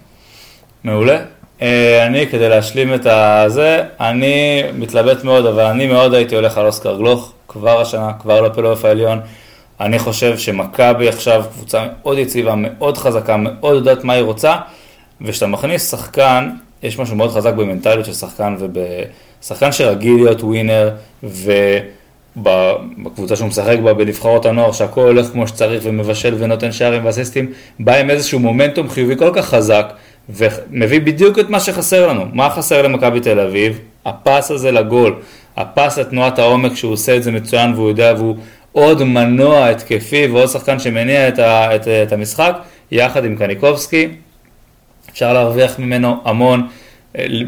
מעולה. אה, אני, כדי להשלים את הזה, אני מתלבט מאוד, אבל אני מאוד הייתי הולך על אוסקר גלוך, כבר השנה, כבר לפלייאוף העליון. אני חושב שמכבי עכשיו קבוצה מאוד יציבה, מאוד חזקה, מאוד יודעת מה היא רוצה, וכשאתה מכניס שחקן, יש משהו מאוד חזק במנטליות של שחקן, ובשחקן שרגיל להיות ווינר, ובקבוצה שהוא משחק בה, בנבחרות הנוער, שהכל הולך כמו שצריך ומבשל ונותן שערים ואסיסטים, בא עם איזשהו מומנטום חיובי כל כך חזק, ומביא בדיוק את מה שחסר לנו. מה חסר למכבי תל אביב? הפס הזה לגול, הפס לתנועת העומק שהוא עושה את זה מצוין והוא יודע והוא עוד מנוע התקפי ועוד שחקן שמניע את, ה, את, את המשחק, יחד עם קניקובסקי. אפשר להרוויח ממנו המון,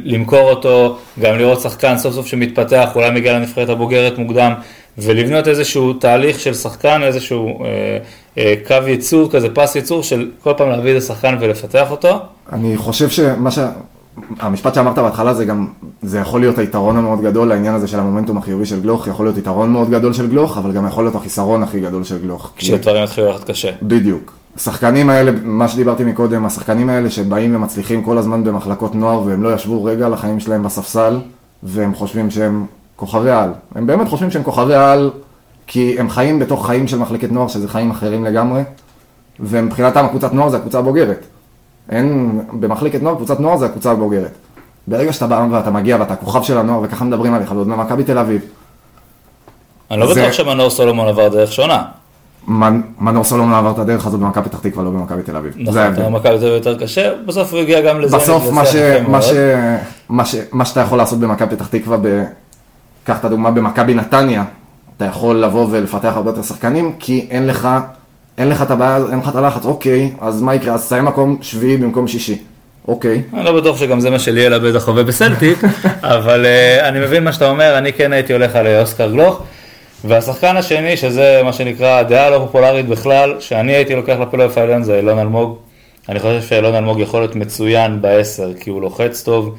למכור אותו, גם לראות שחקן סוף סוף שמתפתח, אולי מגיע לנבחרת הבוגרת מוקדם, ולבנות איזשהו תהליך של שחקן, איזשהו אה, אה, קו ייצור כזה, פס ייצור, של כל פעם להביא את השחקן ולפתח אותו. אני חושב שמה ש... המשפט שאמרת בהתחלה זה גם, זה יכול להיות היתרון המאוד גדול לעניין הזה של המומנטום החיובי של גלוך, יכול להיות יתרון מאוד גדול של גלוך, אבל גם יכול להיות החיסרון הכי גדול של גלוך. כשדברים יתחילו ללכת קשה. בדיוק. השחקנים האלה, מה שדיברתי מקודם, השחקנים האלה שבאים ומצליחים כל הזמן במחלקות נוער והם לא ישבו רגע על החיים שלהם בספסל והם חושבים שהם כוכבי על. הם באמת חושבים שהם כוכבי על כי הם חיים בתוך חיים של מחלקת נוער שזה חיים אחרים לגמרי ומבחינתם הקבוצת נוער זה הקבוצה הבוגרת. אין, במחלקת נוער קבוצת נוער זה הקבוצה הבוגרת. ברגע שאתה בא ואתה מגיע ואתה כוכב של הנוער וככה מדברים עליך ועוד ממכבי תל אביב. אני לא בטוח שמנור סולומון עבר דרך שונה. מנ- מנור סולומון עבר את הדרך הזאת במכבי פתח תקווה, לא במכבי תל אביב. נכון, זה ההבדל. מכבי תל אביב יותר קשה, בסוף הוא הגיע גם לזה. בסוף מה, ש, יפה מה, מאוד. ש, מה, ש, מה שאתה יכול לעשות במכבי פתח תקווה, ב... קח את הדוגמה במכבי נתניה, אתה יכול לבוא ולפתח הרבה יותר שחקנים, כי אין לך, אין לך את הבעיה, אין לך את הלחץ, אוקיי, אז מה יקרה? אז תסיים מקום שביעי במקום שישי, אוקיי. אני לא בטוח שגם זה מה שליאלה בטח חווה בסלטיק, אבל uh, אני מבין מה שאתה אומר, אני כן הייתי הולך על אה, אוסקר גלוך. והשחקן השני, שזה מה שנקרא דעה לא פופולרית בכלל, שאני הייתי לוקח לפלייאוף העליון זה אילון אלמוג. אני חושב שאילון אלמוג יכול להיות מצוין בעשר, כי הוא לוחץ טוב.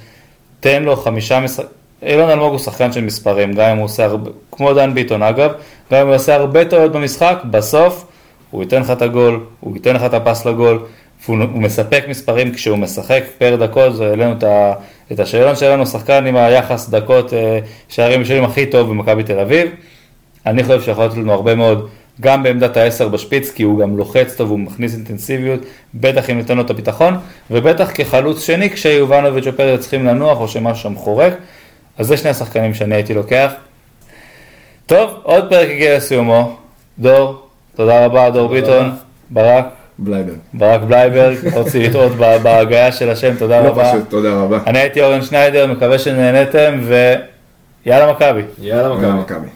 תן לו חמישה משחקים. אילון אלמוג הוא שחקן של מספרים, גם אם הוא עושה הרבה, כמו דן ביטון אגב, גם אם הוא עושה הרבה טעויות במשחק, בסוף הוא ייתן לך את הגול, הוא ייתן לך את הפס לגול, הוא מספק מספרים כשהוא משחק פר דקות, העלינו את, ה- את השאלון שלנו, שחקן עם היחס דקות אה, שערים משלים הכי טוב במכבי תל אביב. אני חושב שיכול להיות לנו הרבה מאוד, גם בעמדת העשר בשפיץ, כי הוא גם לוחץ טוב, הוא מכניס אינטנסיביות, בטח אם ניתן לו את הביטחון, ובטח כחלוץ שני, כשיובנוביץ' ופרץ צריכים לנוח, או שמשהו שם חורק. אז זה שני השחקנים שאני הייתי לוקח. טוב, עוד פרק הגיע לסיומו. דור, תודה רבה, דור ביטון, ברק, בלייבר. ברק בלייברג, רציתי לטעות ב- בהגיה של השם, תודה לא רבה. פשוט, תודה רבה. אני הייתי אורן שניידר, מקווה שנהנתם, ויאללה מכבי. יאללה. מכבי.